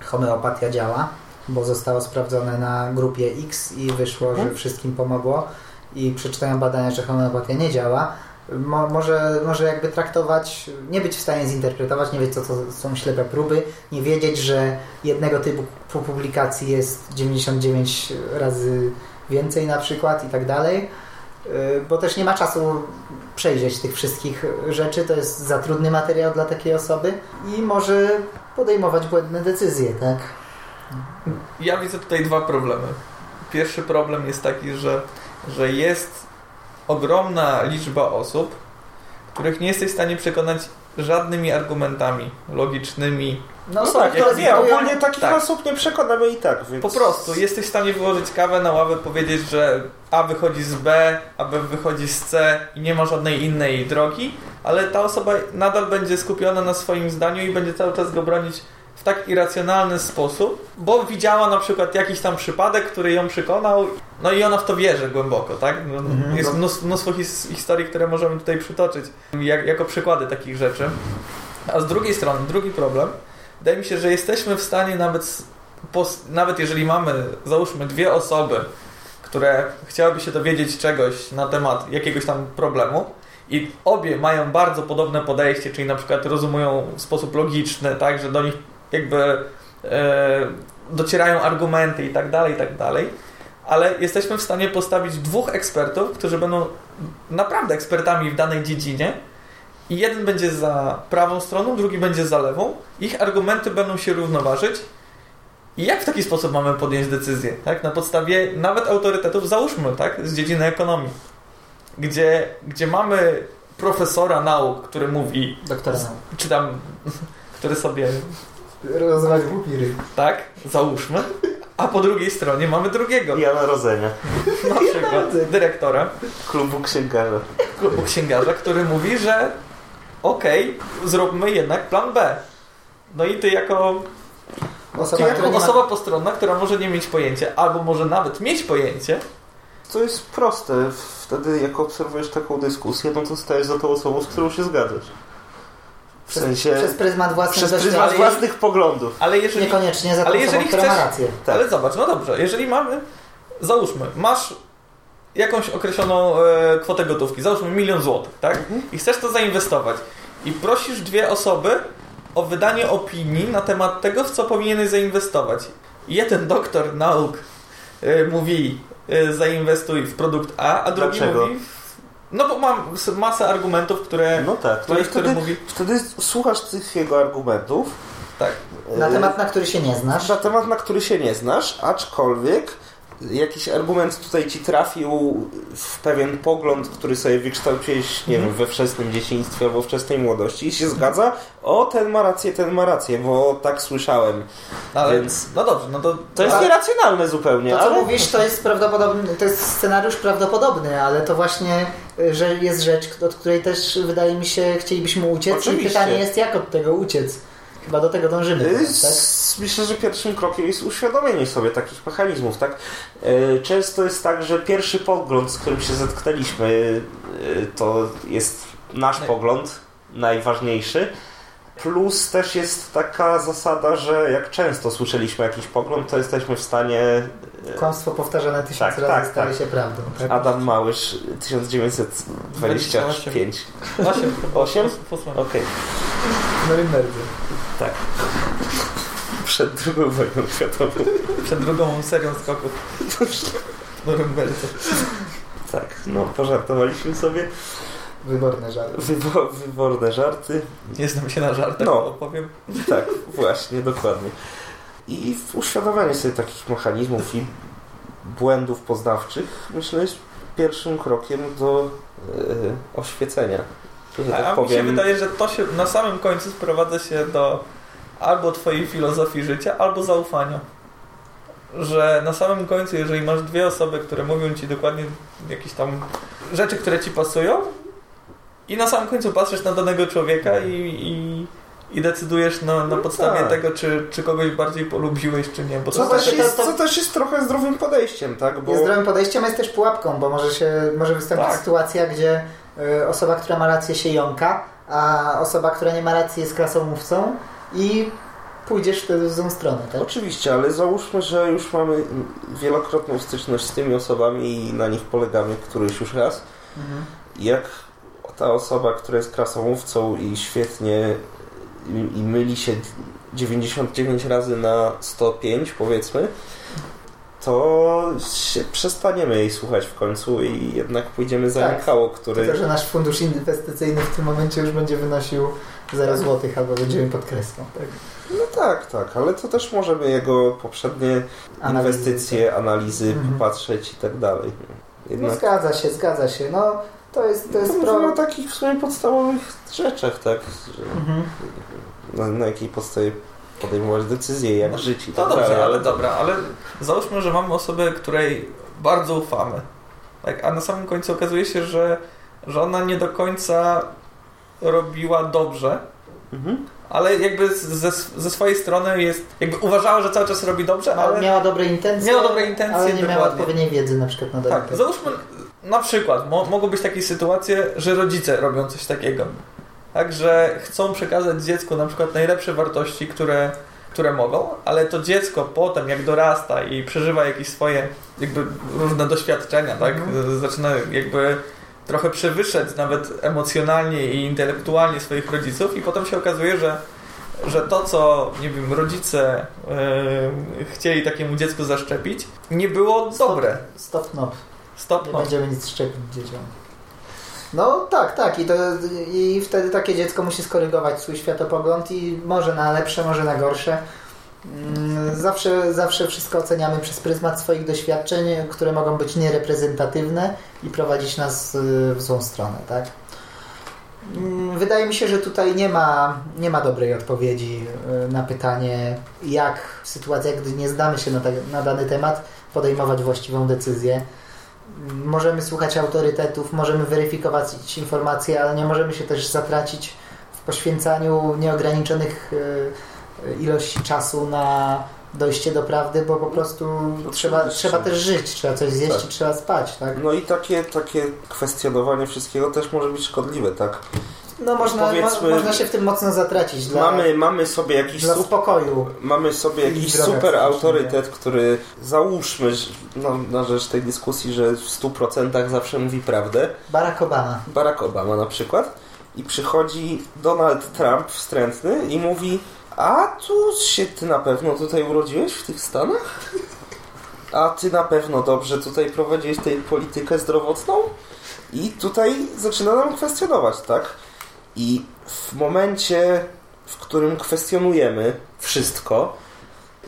homeopatia działa, bo zostało sprawdzone na grupie X i wyszło, że mhm. wszystkim pomogło i przeczytają badania, że homeopatia nie działa, Mo, może, może jakby traktować, nie być w stanie zinterpretować, nie wiedzieć co to są ślepe próby, nie wiedzieć, że jednego typu publikacji jest 99 razy więcej na przykład i tak dalej, y, bo też nie ma czasu przejrzeć tych wszystkich rzeczy, to jest za trudny materiał dla takiej osoby i może podejmować błędne decyzje, tak? Ja widzę tutaj dwa problemy. Pierwszy problem jest taki, że, że jest ogromna liczba osób, których nie jesteś w stanie przekonać żadnymi argumentami logicznymi. No, no tak, to nie, ogólnie takich tak. osób nie przekonamy i tak. Więc... Po prostu jesteś w stanie wyłożyć kawę na ławę, powiedzieć, że A wychodzi z B, a B wychodzi z C i nie ma żadnej innej drogi, ale ta osoba nadal będzie skupiona na swoim zdaniu i będzie cały czas go bronić w tak irracjonalny sposób, bo widziała na przykład jakiś tam przypadek, który ją przekonał, no i ona w to wierzy głęboko, tak? No, mhm, jest mnóstwo, mnóstwo his, historii, które możemy tutaj przytoczyć jak, jako przykłady takich rzeczy. A z drugiej strony, drugi problem, wydaje mi się, że jesteśmy w stanie nawet, nawet jeżeli mamy, załóżmy, dwie osoby, które chciałyby się dowiedzieć czegoś na temat jakiegoś tam problemu, i obie mają bardzo podobne podejście, czyli na przykład rozumują w sposób logiczny, tak, że do nich jakby e, docierają argumenty i tak dalej, i tak dalej, ale jesteśmy w stanie postawić dwóch ekspertów, którzy będą naprawdę ekspertami w danej dziedzinie i jeden będzie za prawą stroną, drugi będzie za lewą. Ich argumenty będą się równoważyć i jak w taki sposób mamy podjąć decyzję? Tak? Na podstawie nawet autorytetów, załóżmy, tak? z dziedziny ekonomii, gdzie, gdzie mamy profesora nauk, który mówi, Doktora czy tam, który sobie Rozwać pupiry. Tak, załóżmy. A po drugiej stronie mamy drugiego. Jana Rodzenia. Na przykład dyrektora. Klubu księgarza. Klubu księgarza, który mówi, że okej, okay, zróbmy jednak plan B. No i ty jako osoba, jako osoba ma... postronna, która może nie mieć pojęcia, albo może nawet mieć pojęcie. To jest proste. Wtedy jak obserwujesz taką dyskusję, no to stajesz za tą osobą, z którą się zgadzasz. W sensie, przez pryzmat własnych, przez pryzmat własnych poglądów. Ale jeżeli, Niekoniecznie za ale jeżeli osobą, chcesz, rację. Tak. Ale zobacz, no dobrze, jeżeli mamy, załóżmy, masz jakąś określoną e, kwotę gotówki, załóżmy milion złotych, tak? Mhm. I chcesz to zainwestować i prosisz dwie osoby o wydanie opinii na temat tego, w co powinieneś zainwestować. Jeden doktor nauk e, mówi e, zainwestuj w produkt A, a drugi Dlaczego? mówi no bo mam masę argumentów, które... No tak, które, wtedy, mówi... wtedy słuchasz tych jego argumentów. Tak. Na temat, na który się nie znasz. Na temat, na który się nie znasz, aczkolwiek jakiś argument tutaj ci trafił w pewien pogląd, który sobie wykształciłeś, nie wiem, we wczesnym dzieciństwie albo wczesnej młodości i się zgadza, o, ten ma rację, ten ma rację, bo tak słyszałem. Ale, Więc- No dobrze, no to... To jest nieracjonalne zupełnie, To co ale... mówisz, to jest prawdopodobny, to jest scenariusz prawdopodobny, ale to właśnie, y, że jest rzecz, od której też wydaje mi się chcielibyśmy uciec Oczywiście. i pytanie jest jak od tego uciec. Chyba do tego dążymy, Y, teraz, tak? s- Myślę, że pierwszym krokiem jest uświadomienie sobie takich mechanizmów, tak? Y, Często jest tak, że pierwszy pogląd, z którym się zetknęliśmy, y, to jest nasz No i- pogląd, najważniejszy. Plus też jest taka zasada, że jak często słyszeliśmy jakiś pogląd, to jesteśmy w stanie. y, Kłamstwo powtarzone tysiąc Tak, razy tak, staje tak. się prawdą. Tak? Adam Małysz 1925. 8 chyba. Osiem? Ósme. Okej, W Norymberdze. Tak. Przed drugą wojną światową. Przed drugą serią skoków w Norymberdze. Tak, no pożartowaliśmy sobie. Wyborne żarty. Wywo- wyborne żarty. Nie znam się na żartach, No. opowiem. Tak, właśnie, dokładnie. I w uświadomienie sobie takich mechanizmów i błędów poznawczych myślę jest pierwszym krokiem do e, oświecenia. Że tak A mi się powiem. wydaje, że to się na samym końcu sprowadza się do albo twojej filozofii życia, albo zaufania. Że na samym końcu, jeżeli masz dwie osoby, które mówią ci dokładnie jakieś tam rzeczy, które ci pasują i na samym końcu patrzysz na danego człowieka i, i, i decydujesz na, na No podstawie tak. tego, czy, czy kogoś bardziej polubiłeś, czy nie. Bo Co to też, znaczy, jest, to- co też jest trochę zdrowym podejściem, tak? Bo Jest zdrowym podejściem, jest też pułapką, bo może, się, może wystąpić Tak. sytuacja, gdzie osoba, która ma rację się jąka, a osoba, która nie ma racji jest krasomówcą i pójdziesz wtedy w złą stronę, tak? Oczywiście, ale załóżmy, że już mamy wielokrotną styczność z tymi osobami i na nich polegamy któryś już raz. Mhm. jak ta osoba, która jest krasomówcą i świetnie i, i myli się 99 razy na 105 powiedzmy, to się przestaniemy jej słuchać w końcu i jednak pójdziemy za Tak. Który... Tylko, że nasz fundusz inwestycyjny w tym momencie już będzie wynosił 0 zł albo będziemy pod kreską. Tak? No tak, tak, ale to też możemy jego poprzednie Analizy, inwestycje, analizy Mhm. popatrzeć i tak dalej. No Jednak zgadza się, zgadza się. No to jest, to jest to pro... mówimy o takich w sumie podstawowych rzeczach, tak? Że Mhm. na, na jakiej podstawie podejmować decyzje, jak No, żyć i To tak dobrze, ale dobra, ale załóżmy, że mamy osobę, której bardzo ufamy. Tak, a na samym końcu okazuje się, że, że ona nie do końca robiła dobrze, Mhm. ale jakby ze, ze swojej strony jest, jakby uważała, że cały czas robi dobrze, Ale miała dobre intencje, Miała dobre intencje, ale nie miała dokładnie. odpowiedniej wiedzy na przykład na tak, temat. załóżmy na przykład, mo, mogą być takie sytuacje, że rodzice robią coś takiego. Tak, że chcą przekazać dziecku na przykład najlepsze wartości, które, które mogą, ale to dziecko potem jak dorasta i przeżywa jakieś swoje jakby różne doświadczenia, tak, Mhm. zaczyna jakby trochę przewyższać nawet emocjonalnie i intelektualnie swoich rodziców i potem się okazuje, że że to, co, nie wiem, rodzice yy, chcieli takiemu dziecku zaszczepić, nie było dobre. Stop, no. Stop, Nie będziemy nic szczepić dzieciom. No tak, tak. I, to, I wtedy takie dziecko musi skorygować swój światopogląd i może na lepsze, może na gorsze. Mm, Zawsze, zawsze wszystko oceniamy przez pryzmat swoich doświadczeń, które mogą być niereprezentatywne i prowadzić nas y, w złą stronę, tak? Mm, Wydaje mi się, że tutaj nie ma, nie ma dobrej odpowiedzi y, na pytanie, jak w sytuacjach, gdy nie zdamy się na, na dany temat, podejmować właściwą decyzję. Możemy słuchać autorytetów, możemy weryfikować informacje, ale nie możemy się też zatracić w poświęcaniu nieograniczonych y, ilości czasu na dojście do prawdy, bo po prostu trzeba, Oczywiście. trzeba też żyć, trzeba coś zjeść Tak. i trzeba spać, tak? No i takie, takie kwestionowanie wszystkiego też może być szkodliwe, tak? No można, Powiedzmy- mo, można się w tym mocno zatracić dla, Mamy, mamy sobie jakiś dla super, spokoju. mamy sobie jakiś super autorytet, który załóżmy no, na rzecz tej dyskusji, że w 100% zawsze mówi prawdę. Barack Obama. Barack Obama na przykład. I przychodzi Donald Trump wstrętny i mówi a tu się ty na pewno tutaj urodziłeś w tych Stanach? A ty na pewno dobrze tutaj prowadziłeś tę politykę zdrowotną? I tutaj zaczyna nam kwestionować, tak? I w momencie, w którym kwestionujemy wszystko,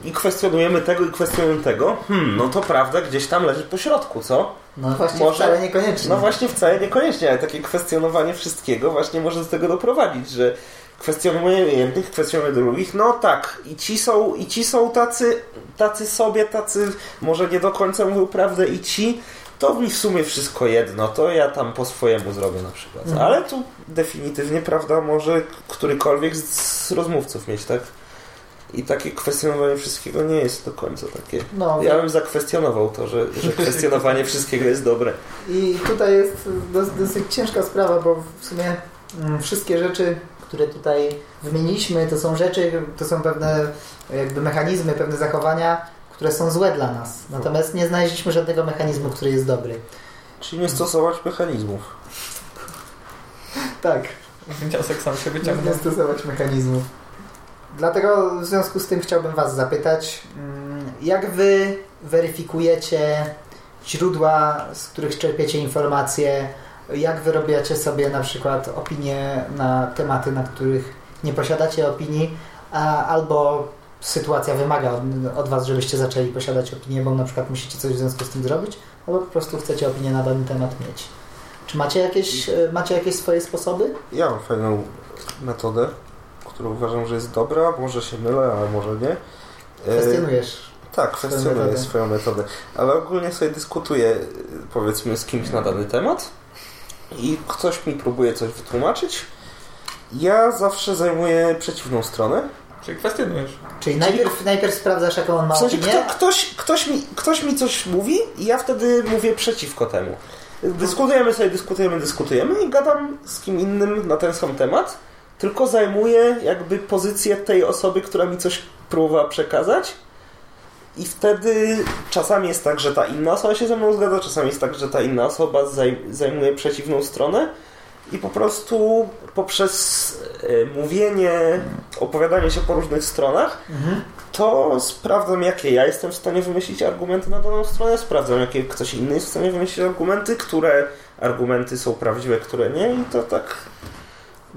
i kwestionujemy tego i kwestionujemy tego, hmm, no to prawda gdzieś tam leży po środku, co? No właśnie Może- wcale niekoniecznie. No właśnie wcale niekoniecznie, ale takie kwestionowanie wszystkiego właśnie może do tego doprowadzić, że kwestionujemy jednych, kwestionujemy drugich, no tak, i ci są, i ci są tacy, tacy sobie, tacy może nie do końca mówią prawdę i ci, to mi w sumie wszystko jedno, to ja tam po swojemu zrobię na przykład. Mhm. Ale tu definitywnie, prawda, może którykolwiek z, rozmówców mieć, tak? I takie kwestionowanie wszystkiego nie jest do końca takie. No, Ja bym zakwestionował to, że, że kwestionowanie wszystkiego jest dobre. I tutaj jest dos, dosyć ciężka sprawa, bo w sumie mm, wszystkie rzeczy, które tutaj wymieniliśmy, to są rzeczy, to są pewne jakby mechanizmy, pewne zachowania, które są złe dla nas. Natomiast nie znaleźliśmy żadnego mechanizmu, który jest dobry. Czyli nie stosować mechanizmów. Tak, Wniosek sam się nie wyciągnął. stosować mechanizmów. Dlatego w związku z tym chciałbym Was zapytać, mm, jak Wy weryfikujecie źródła, z których czerpiecie informacje, jak wyrobiacie sobie na przykład opinie na tematy, na których nie posiadacie opinii, albo sytuacja wymaga od, od Was, żebyście zaczęli posiadać opinię, bo na przykład musicie coś w związku z tym zrobić, albo po prostu chcecie opinię na dany temat mieć. Czy macie jakieś, e, macie jakieś swoje sposoby? Ja mam fajną metodę, którą uważam, że jest dobra. Może się mylę, ale może nie. E, Kwestionujesz Tak, kwestionuję metodę. swoją metodę. Ale ogólnie sobie dyskutuję, powiedzmy, z kimś na dany temat i ktoś mi próbuje coś wytłumaczyć. Ja zawsze zajmuję przeciwną stronę. Czyli kwestionujesz. Czyli najpierw, najpierw sprawdzasz, jaką on ma W sensie opinię, kto, ktoś, ktoś, mi, ktoś mi coś mówi i ja wtedy mówię przeciwko temu. Dyskutujemy sobie, dyskutujemy, dyskutujemy i gadam z kim innym na ten sam temat, tylko zajmuję jakby pozycję tej osoby, która mi coś próbowała przekazać i wtedy czasami jest tak, że ta inna osoba się ze mną zgadza, czasami jest tak, że ta inna osoba zaj, zajmuje przeciwną stronę i po prostu poprzez e, mówienie, opowiadanie się po różnych stronach Mhm. to sprawdzam, jakie ja jestem w stanie wymyślić argumenty na daną stronę, sprawdzam, jakie ktoś inny jest w stanie wymyślić argumenty, które argumenty są prawdziwe, które nie i to tak...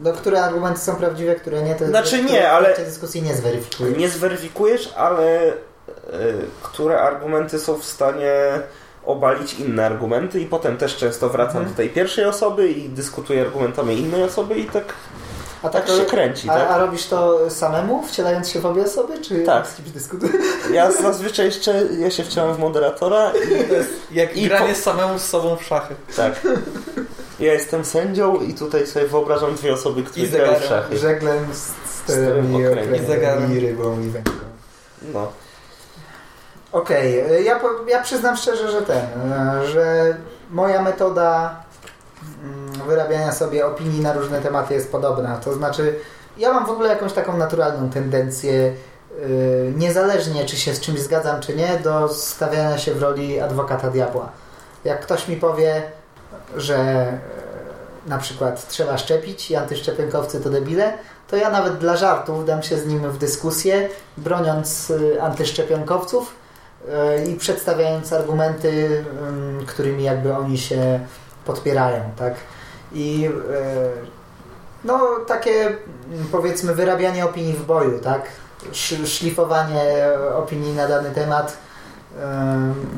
No, które argumenty są prawdziwe, które nie, to Znaczy nie, ale- dyskusji nie zweryfikujesz. Nie zweryfikujesz, ale e, które argumenty są w stanie obalić inne argumenty i potem też często wracam Mhm. do tej pierwszej osoby i dyskutuję argumentami innej osoby i tak, A tak się kręci, a, tak? a robisz to samemu, wcielając się w obie osoby, czy Tak. z kimś dyskutujesz? Ja zazwyczaj jeszcze, ja się wciąłem w moderatora i To jest jak I granie po- samemu z sobą w szachy. Tak. Ja jestem sędzią i tutaj sobie wyobrażam dwie osoby, które grają w szachy. Żeglem, sterem i okręgiem. I i rybą, i wędką. No. Okej, ja, po- ja przyznam szczerze, że ten, e, że moja metoda mm, wyrabiania sobie opinii na różne tematy jest podobna. To znaczy, ja mam w ogóle jakąś taką naturalną tendencję, y, niezależnie czy się z czymś zgadzam, czy nie, do stawiania się w roli adwokata diabła. Jak ktoś mi powie, że e, na przykład trzeba szczepić i antyszczepionkowcy to debile, to ja nawet dla żartów dam się z nim w dyskusję, broniąc antyszczepionkowców i przedstawiając argumenty, ym, którymi jakby oni się podpierają, tak? I y, no takie mm, powiedzmy wyrabianie opinii w boju, tak? Sz- Szlifowanie opinii na dany temat,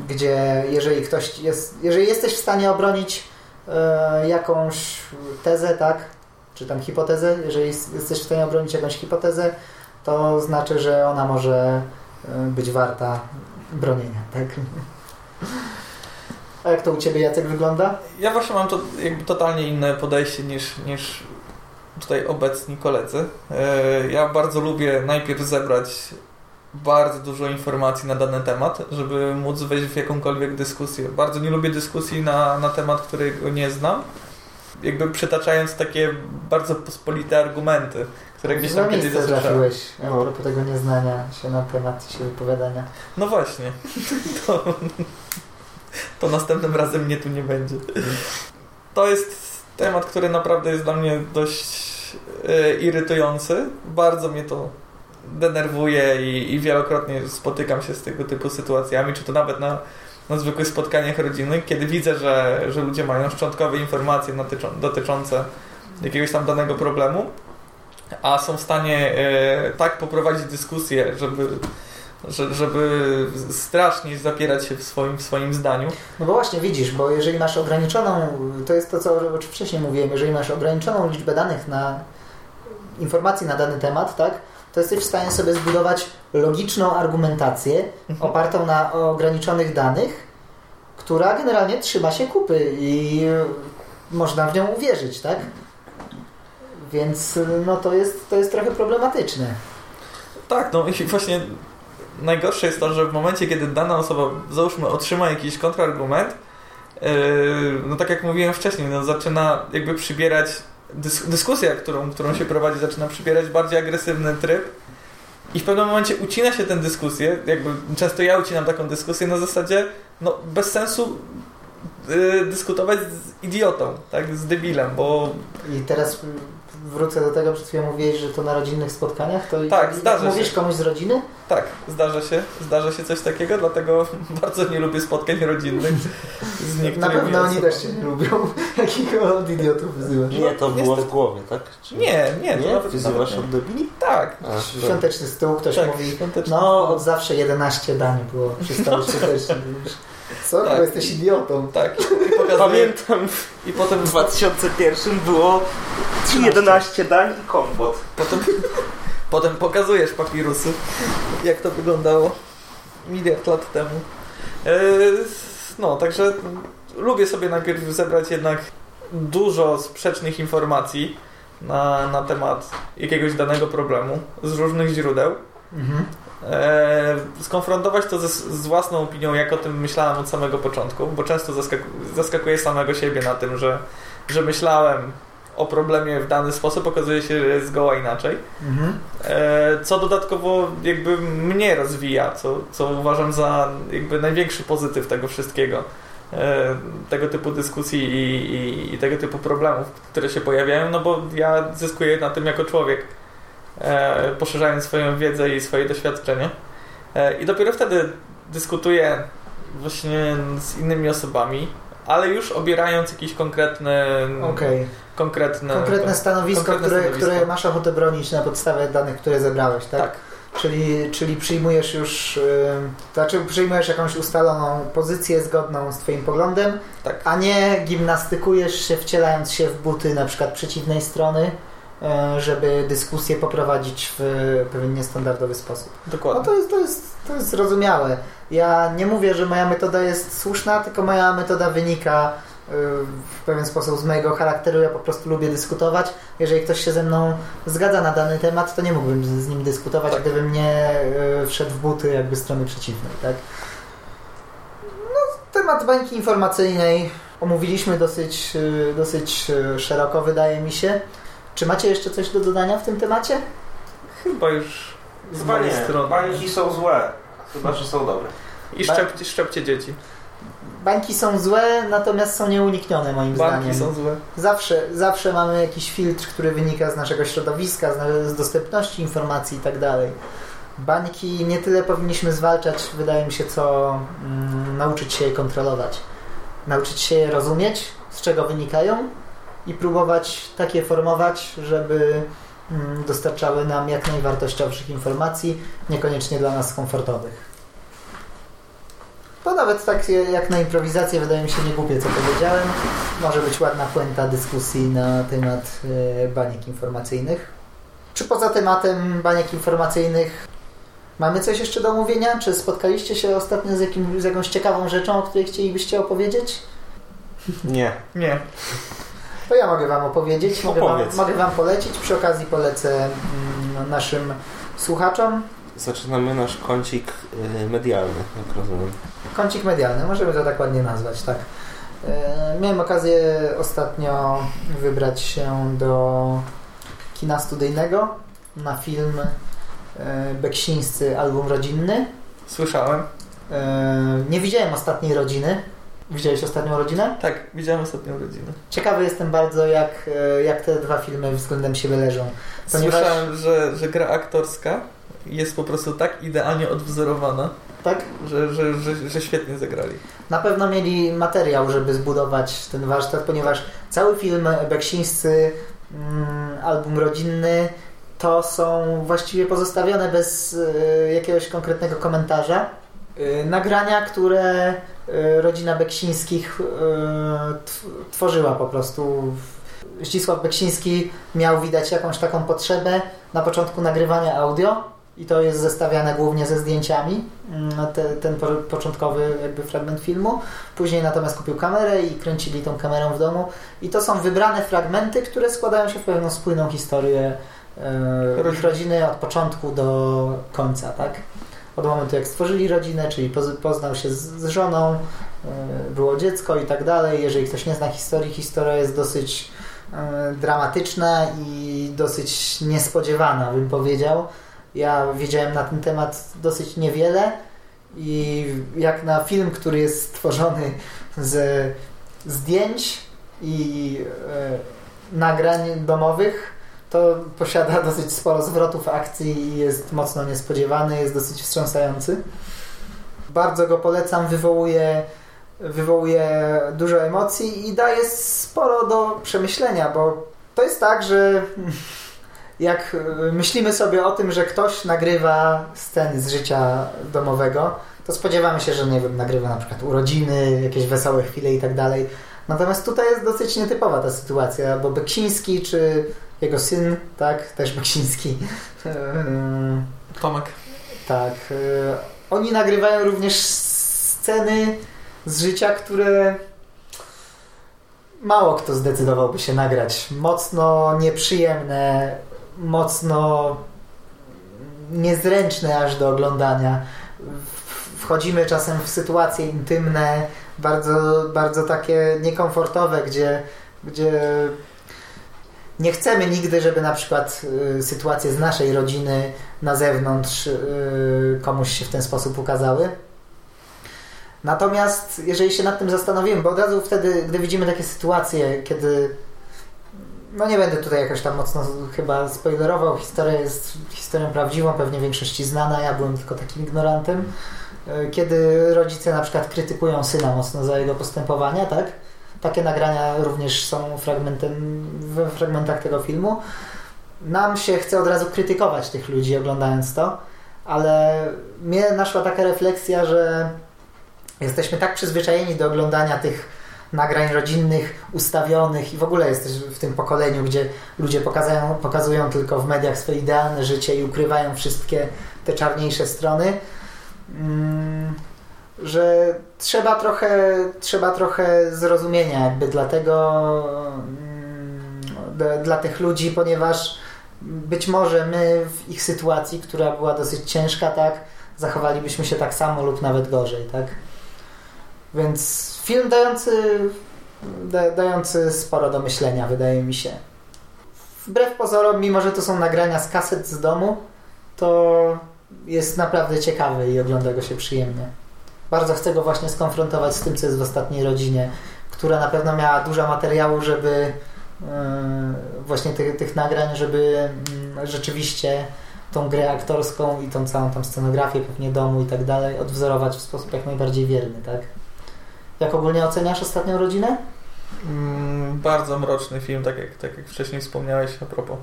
gdzie jeżeli ktoś jest, jeżeli jesteś w stanie obronić y, jakąś tezę, tak? Czy tam hipotezę, jeżeli jest- jesteś w stanie obronić jakąś hipotezę, to znaczy, że ona może być warta bronienia, tak? A jak to u Ciebie, Jacek, wygląda? Ja właśnie mam to jakby totalnie inne podejście niż, niż tutaj obecni koledzy. E, Ja bardzo lubię najpierw zebrać bardzo dużo informacji na dany temat, żeby móc wejść w jakąkolwiek dyskusję. Bardzo nie lubię dyskusji na, na temat, którego nie znam. Jakby przytaczając takie bardzo pospolite argumenty, które gdzieś tam kiedyś trafiłeś a propos tego nieznania się na temat się wypowiadania. No właśnie. To, to następnym razem mnie tu nie będzie. To jest temat, który naprawdę jest dla mnie dość e, irytujący. Bardzo mnie to denerwuje i, i wielokrotnie spotykam się z tego typu sytuacjami, czy to nawet na, na zwykłych spotkaniach rodzinnych, kiedy widzę, że, że ludzie mają szczątkowe informacje dotyczące jakiegoś tam danego problemu, a są w stanie e, tak poprowadzić dyskusję, żeby że, żeby strasznie zapierać się w swoim, w swoim zdaniu. No bo właśnie widzisz, bo jeżeli masz ograniczoną, to jest to, co wcześniej mówiłem, jeżeli masz ograniczoną liczbę danych na informacji na dany temat, tak, to jesteś w stanie sobie zbudować logiczną argumentację Mhm. opartą na ograniczonych danych, która generalnie trzyma się kupy i można w nią uwierzyć, tak? Więc no to jest, to jest trochę problematyczne. Tak, no i właśnie najgorsze jest to, że w momencie, kiedy dana osoba, załóżmy, otrzyma jakiś kontrargument, yy, no tak jak mówiłem wcześniej, no zaczyna jakby przybierać, dys dyskusja, którą, którą się prowadzi, zaczyna przybierać bardziej agresywny tryb i w pewnym momencie ucina się tę dyskusję, jakby często ja ucinam taką dyskusję na zasadzie, no bez sensu yy, dyskutować z idiotą, tak, z debilem, bo I teraz wrócę do tego, przed chwilą mówiłeś, że to na rodzinnych spotkaniach, to Tak, zdarza mówisz się. komuś z rodziny? Tak, zdarza się, zdarza się coś takiego, dlatego bardzo nie lubię spotkań rodzinnych z Na pewno oni osobami. też cię nie lubią. Jakich od idiotów wyzywasz? Nie, to było niestety- w głowie, tak? Czy... Nie, nie, Nie? nawet, Wyzywasz od debili? Tak, A, Świąteczny stół, ktoś tak, mówi, no od zawsze 11 dań było przy stole świątecznym. Co? Tak. Bo jesteś idiotą. Tak, i Pamiętam, i potem, w 2001 było 11 dań i kompot. potem, potem pokazujesz papirusy, jak to wyglądało miliard lat temu. E, No, także lubię sobie najpierw zebrać jednak dużo sprzecznych informacji na, na temat jakiegoś danego problemu z różnych źródeł. Mhm. E, skonfrontować to ze, z własną opinią, jak o tym myślałem od samego początku, bo często zaskaku, zaskakuję samego siebie na tym, że, że myślałem o problemie w dany sposób, okazuje się, że jest zgoła inaczej. Mhm. E, co dodatkowo jakby mnie rozwija, co, co uważam za jakby największy pozytyw tego wszystkiego. E, tego typu dyskusji i, i, i tego typu problemów, które się pojawiają, no bo ja zyskuję na tym jako człowiek, poszerzając swoją wiedzę i swoje doświadczenie. E, I dopiero wtedy dyskutuję właśnie z innymi osobami, ale już obierając jakiś konkretny, Okej. konkretne, Konkretne stanowisko, konkretne które, stanowisko. które masz ochotę bronić na podstawie danych, które zebrałeś, tak? tak. Czyli, czyli przyjmujesz już, yy, znaczy przyjmujesz jakąś ustaloną pozycję zgodną z Twoim poglądem, Tak. a nie gimnastykujesz się, wcielając się w buty na przykład przeciwnej strony, żeby dyskusję poprowadzić w pewien niestandardowy sposób. No Dokładnie. to jest, to jest, to jest zrozumiałe. Ja nie mówię, że moja metoda jest słuszna, tylko moja metoda wynika yy, w pewien sposób z mojego charakteru. Ja po prostu lubię dyskutować. Jeżeli ktoś się ze mną zgadza na dany temat, to nie mógłbym z, nim dyskutować, Tak. gdybym nie yy, wszedł w buty jakby strony przeciwnej. Tak? No, temat bańki informacyjnej omówiliśmy dosyć, dosyć szeroko, wydaje mi się. Czy macie jeszcze coś do dodania w tym temacie? Chyba już z mojej nie, strony. bańki są złe. Chyba, że są dobre. I szczepcie, szczepcie dzieci. Bańki są złe, natomiast są nieuniknione moim Banki zdaniem. są złe. Zawsze, zawsze mamy jakiś filtr, który wynika z naszego środowiska, z, z dostępności informacji i tak dalej. Bańki nie tyle powinniśmy zwalczać, wydaje mi się, co mm, nauczyć się je kontrolować. Nauczyć się je rozumieć, z czego wynikają i próbować takie formować, żeby mm, dostarczały nam jak najwartościowszych informacji, niekoniecznie dla nas komfortowych. To nawet tak jak na improwizację wydaje mi się nie głupie, co powiedziałem. Może być ładna puenta dyskusji na temat e, baniek informacyjnych. Czy poza tematem baniek informacyjnych mamy coś jeszcze do omówienia? Czy spotkaliście się ostatnio z, jakim, z jakąś ciekawą rzeczą, o której chcielibyście opowiedzieć? Nie. Nie. To ja mogę Wam opowiedzieć, mogę wam, mogę wam polecić. Przy okazji polecę mm, naszym słuchaczom Zaczynamy nasz kącik y, medialny, jak rozumiem. Kącik medialny, możemy to tak ładnie nazwać, tak. E, Miałem okazję ostatnio wybrać się do kina studyjnego na film e, Beksińscy album rodzinny. Słyszałem. E, Nie widziałem ostatniej rodziny. Widziałeś ostatnią rodzinę? Tak, widziałem ostatnią rodzinę. Ciekawy jestem bardzo, jak, e, jak te dwa filmy względem siebie leżą. Ponieważ- Słyszałem, że, że gra aktorska jest po prostu tak idealnie odwzorowana, Tak? że, że, że, że świetnie zagrali. Na pewno mieli materiał, żeby zbudować ten warsztat, ponieważ cały film Beksińscy, mm, album rodzinny, to są właściwie pozostawione bez y, jakiegoś konkretnego komentarza. Y, nagrania, które rodzina Beksińskich tworzyła po prostu. Zdzisław Beksiński miał widać jakąś taką potrzebę na początku nagrywania audio i to jest zestawiane głównie ze zdjęciami, mm, te, ten po, początkowy jakby fragment filmu. Później natomiast kupił kamerę i kręcili tą kamerą w domu i to są wybrane fragmenty, które składają się w pewną spójną historię e, ich rodziny od początku do końca, tak? Od momentu jak stworzyli rodzinę, czyli poznał się z, żoną, e, było dziecko i tak dalej. Jeżeli ktoś nie zna historii, historia jest dosyć e, dramatyczna i dosyć niespodziewana, bym powiedział ja wiedziałem na ten temat dosyć niewiele i jak na film, który jest stworzony z zdjęć i e, nagrań domowych, to posiada dosyć sporo zwrotów akcji i jest mocno niespodziewany, jest dosyć wstrząsający. Bardzo go polecam, wywołuje, wywołuje dużo emocji i daje sporo do przemyślenia, bo to jest tak, że jak myślimy sobie o tym, że ktoś nagrywa sceny z życia domowego, to spodziewamy się, że nie wiem, nagrywa na przykład urodziny, jakieś wesołe chwile i tak dalej. Natomiast tutaj jest dosyć nietypowa ta sytuacja, bo Beksiński czy jego syn, tak, też Beksiński. E, Tomek. Tak. Oni nagrywają również sceny z życia, które mało kto zdecydowałby się nagrać. Mocno nieprzyjemne, mocno niezręczne aż do oglądania. Wchodzimy czasem w sytuacje intymne, bardzo, bardzo takie niekomfortowe, gdzie, gdzie nie chcemy nigdy, żeby na przykład y, sytuacje z naszej rodziny na zewnątrz y, komuś się w ten sposób ukazały. Natomiast jeżeli się nad tym zastanowimy, bo od razu wtedy, gdy widzimy takie sytuacje, kiedy no nie będę tutaj jakoś tam mocno chyba spoilerował. Historia jest historią prawdziwą, pewnie większości znana. Ja byłem tylko takim ignorantem. E, kiedy rodzice na przykład krytykują syna mocno za jego postępowania, tak? Takie nagrania również są fragmentem, w fragmentach tego filmu. Nam się chce od razu krytykować tych ludzi oglądając to, ale mnie naszła taka refleksja, że jesteśmy tak przyzwyczajeni do oglądania tych nagrań rodzinnych, ustawionych i w ogóle jesteś w tym pokoleniu, gdzie ludzie pokazują, pokazują tylko w mediach swoje idealne życie i ukrywają wszystkie te czarniejsze strony, mm, że trzeba trochę, trzeba trochę zrozumienia jakby dla tego, mm, dla tych ludzi, ponieważ być może my w ich sytuacji, która była dosyć ciężka, tak, zachowalibyśmy się tak samo lub nawet gorzej, tak? Więc film dający, da, dający sporo do myślenia, wydaje mi się. Wbrew pozorom, mimo że to są nagrania z kaset z domu, to jest naprawdę ciekawy i ogląda go się przyjemnie. Bardzo chcę go właśnie skonfrontować z tym, co jest w ostatniej rodzinie, która na pewno miała dużo materiału, żeby yy, właśnie tych, tych nagrań, żeby yy, rzeczywiście tą grę aktorską i tą całą tam scenografię pewnie domu i tak dalej odwzorować w sposób jak najbardziej wierny, tak? Jak ogólnie oceniasz ostatnią rodzinę? Mm, bardzo mroczny film, tak jak, tak jak wcześniej wspomniałeś a propos.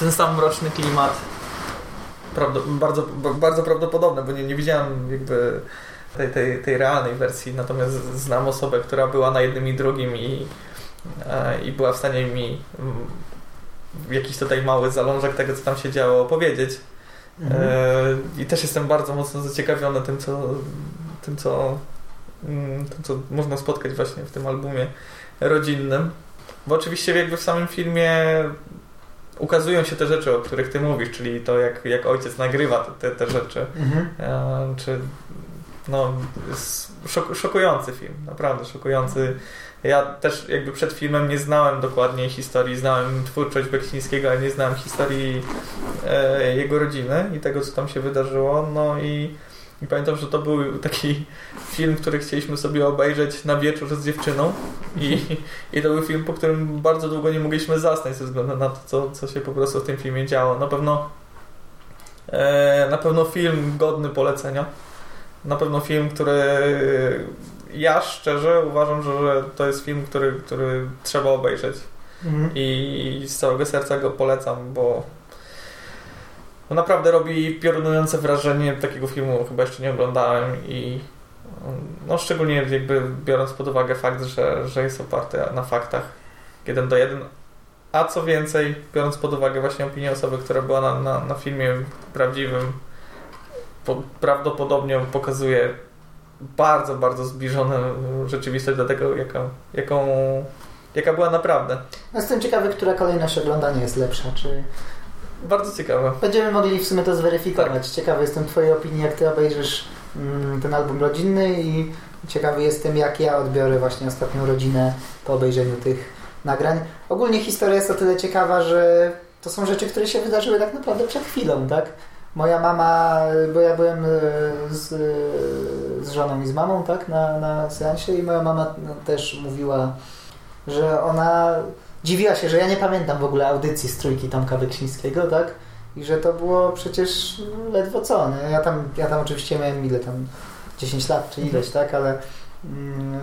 Ten sam mroczny klimat. Prawdo, bardzo, bardzo prawdopodobne, bo nie, nie widziałem jakby tej, tej, tej realnej wersji, natomiast znam osobę, która była na jednym i drugim i, e, i była w stanie mi mm, jakiś tutaj mały zalążek tego, co tam się działo, opowiedzieć. Mhm. E, I też jestem bardzo mocno zaciekawiony tym, co, tym, co Mm, to, co można spotkać właśnie w tym albumie rodzinnym. Bo oczywiście jakby w samym filmie ukazują się te rzeczy, o których ty mówisz, czyli to jak, jak ojciec nagrywa te, te rzeczy. Mhm. E, czy no, szok, szokujący film, naprawdę szokujący. Ja też jakby przed filmem nie znałem dokładnie historii, znałem twórczość Beksińskiego, ale nie znałem historii e, jego rodziny i tego, co tam się wydarzyło. No i i pamiętam, że to był taki film, który chcieliśmy sobie obejrzeć na wieczór z dziewczyną i, i to był film, po którym bardzo długo nie mogliśmy zasnąć ze względu na to, co, co się po prostu w tym filmie działo. Na pewno e, na pewno film godny polecenia. Na pewno film, który ja szczerze uważam, że, że to jest film, który, który trzeba obejrzeć. Mhm. i z całego serca go polecam, bo no naprawdę robi piorunujące wrażenie. Takiego filmu chyba jeszcze nie oglądałem i no szczególnie jakby biorąc pod uwagę fakt, że, że jest oparty na faktach jeden do jeden, a co więcej, biorąc pod uwagę właśnie opinię osoby, która była na, na, na filmie prawdziwym, po, prawdopodobnie pokazuje bardzo, bardzo zbliżoną rzeczywistość do tego, jaka, jaką, jaka była naprawdę. Jestem ciekawy, która kolejność oglądania jest lepsza. Czy Bardzo ciekawe. będziemy mogli w sumie to zweryfikować. Tak. Ciekawy jestem Twojej opinii, jak Ty obejrzysz mm, ten album rodzinny i ciekawy jestem, jak ja odbiorę właśnie ostatnią rodzinę po obejrzeniu tych nagrań. Ogólnie historia jest o tyle ciekawa, że to są rzeczy, które się wydarzyły tak naprawdę przed chwilą, tak? Moja mama, bo ja byłem e, z, z żoną i z mamą, tak, na, na seansie i moja mama też mówiła, że ona dziwiła się, że ja nie pamiętam w ogóle audycji z trójki Tomka Beksińskiego, tak? I że to było przecież ledwo co, nie? Ja tam, ja tam oczywiście miałem ile tam 10 lat czy ileś, tak? Ale mm,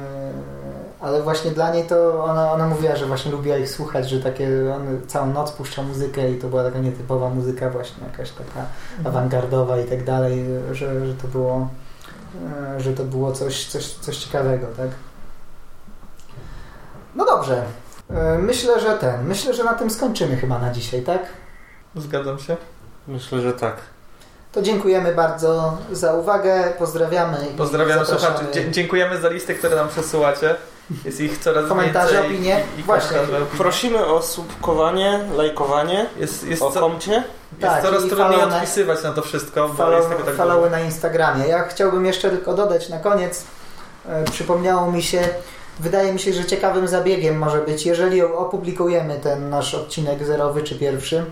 ale właśnie dla niej to ona, ona mówiła, że właśnie lubiła ich słuchać, że takie on całą noc puszcza muzykę i to była taka nietypowa muzyka właśnie jakaś taka awangardowa i tak dalej, że, że to było e, że to było coś, coś, coś ciekawego, tak? No dobrze. E, Myślę, że ten. Myślę, że na tym skończymy chyba na dzisiaj, tak? Zgadzam się. Myślę, że tak. To dziękujemy bardzo za uwagę. Pozdrawiamy. i Pozdrawiam zapraszamy. słuchaczy. Dziękujemy za listy, które nam przesyłacie. Jest ich coraz Komentarze, więcej. opinie. I, i Właśnie. komentarze, opinie. Prosimy o subkowanie, lajkowanie, Jest, jest, o komcie. jest Tak, coraz i trudniej na- odpisywać na to wszystko, bo Follow, jest tego tak followy na Instagramie. Ja chciałbym jeszcze tylko dodać na koniec. E, przypomniało mi się, wydaje mi się, że ciekawym zabiegiem może być, jeżeli opublikujemy ten nasz odcinek zerowy czy pierwszy.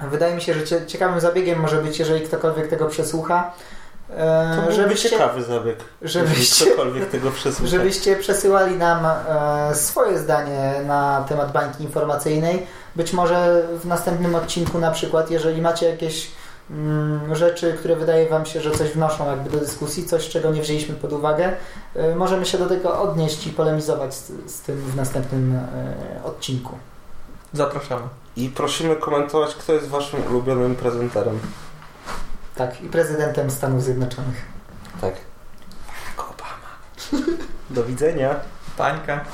Wydaje mi się, że cie, ciekawym zabiegiem może być, jeżeli ktokolwiek tego przesłucha, e, To żebyście, ciekawy zabieg. żebyście, Jeżeli ktokolwiek tego przesłucha. żebyście przesyłali nam e, swoje zdanie na temat bańki informacyjnej. Być może w następnym odcinku na przykład, jeżeli macie jakieś rzeczy, które wydaje Wam się, że coś wnoszą jakby do dyskusji, coś czego nie wzięliśmy pod uwagę, e, możemy się do tego odnieść i polemizować z, z tym w następnym e, odcinku. Zapraszamy. I prosimy komentować, kto jest waszym ulubionym prezenterem. Tak, i prezydentem Stanów Zjednoczonych. Tak. Barack Obama. Do widzenia. Pańka.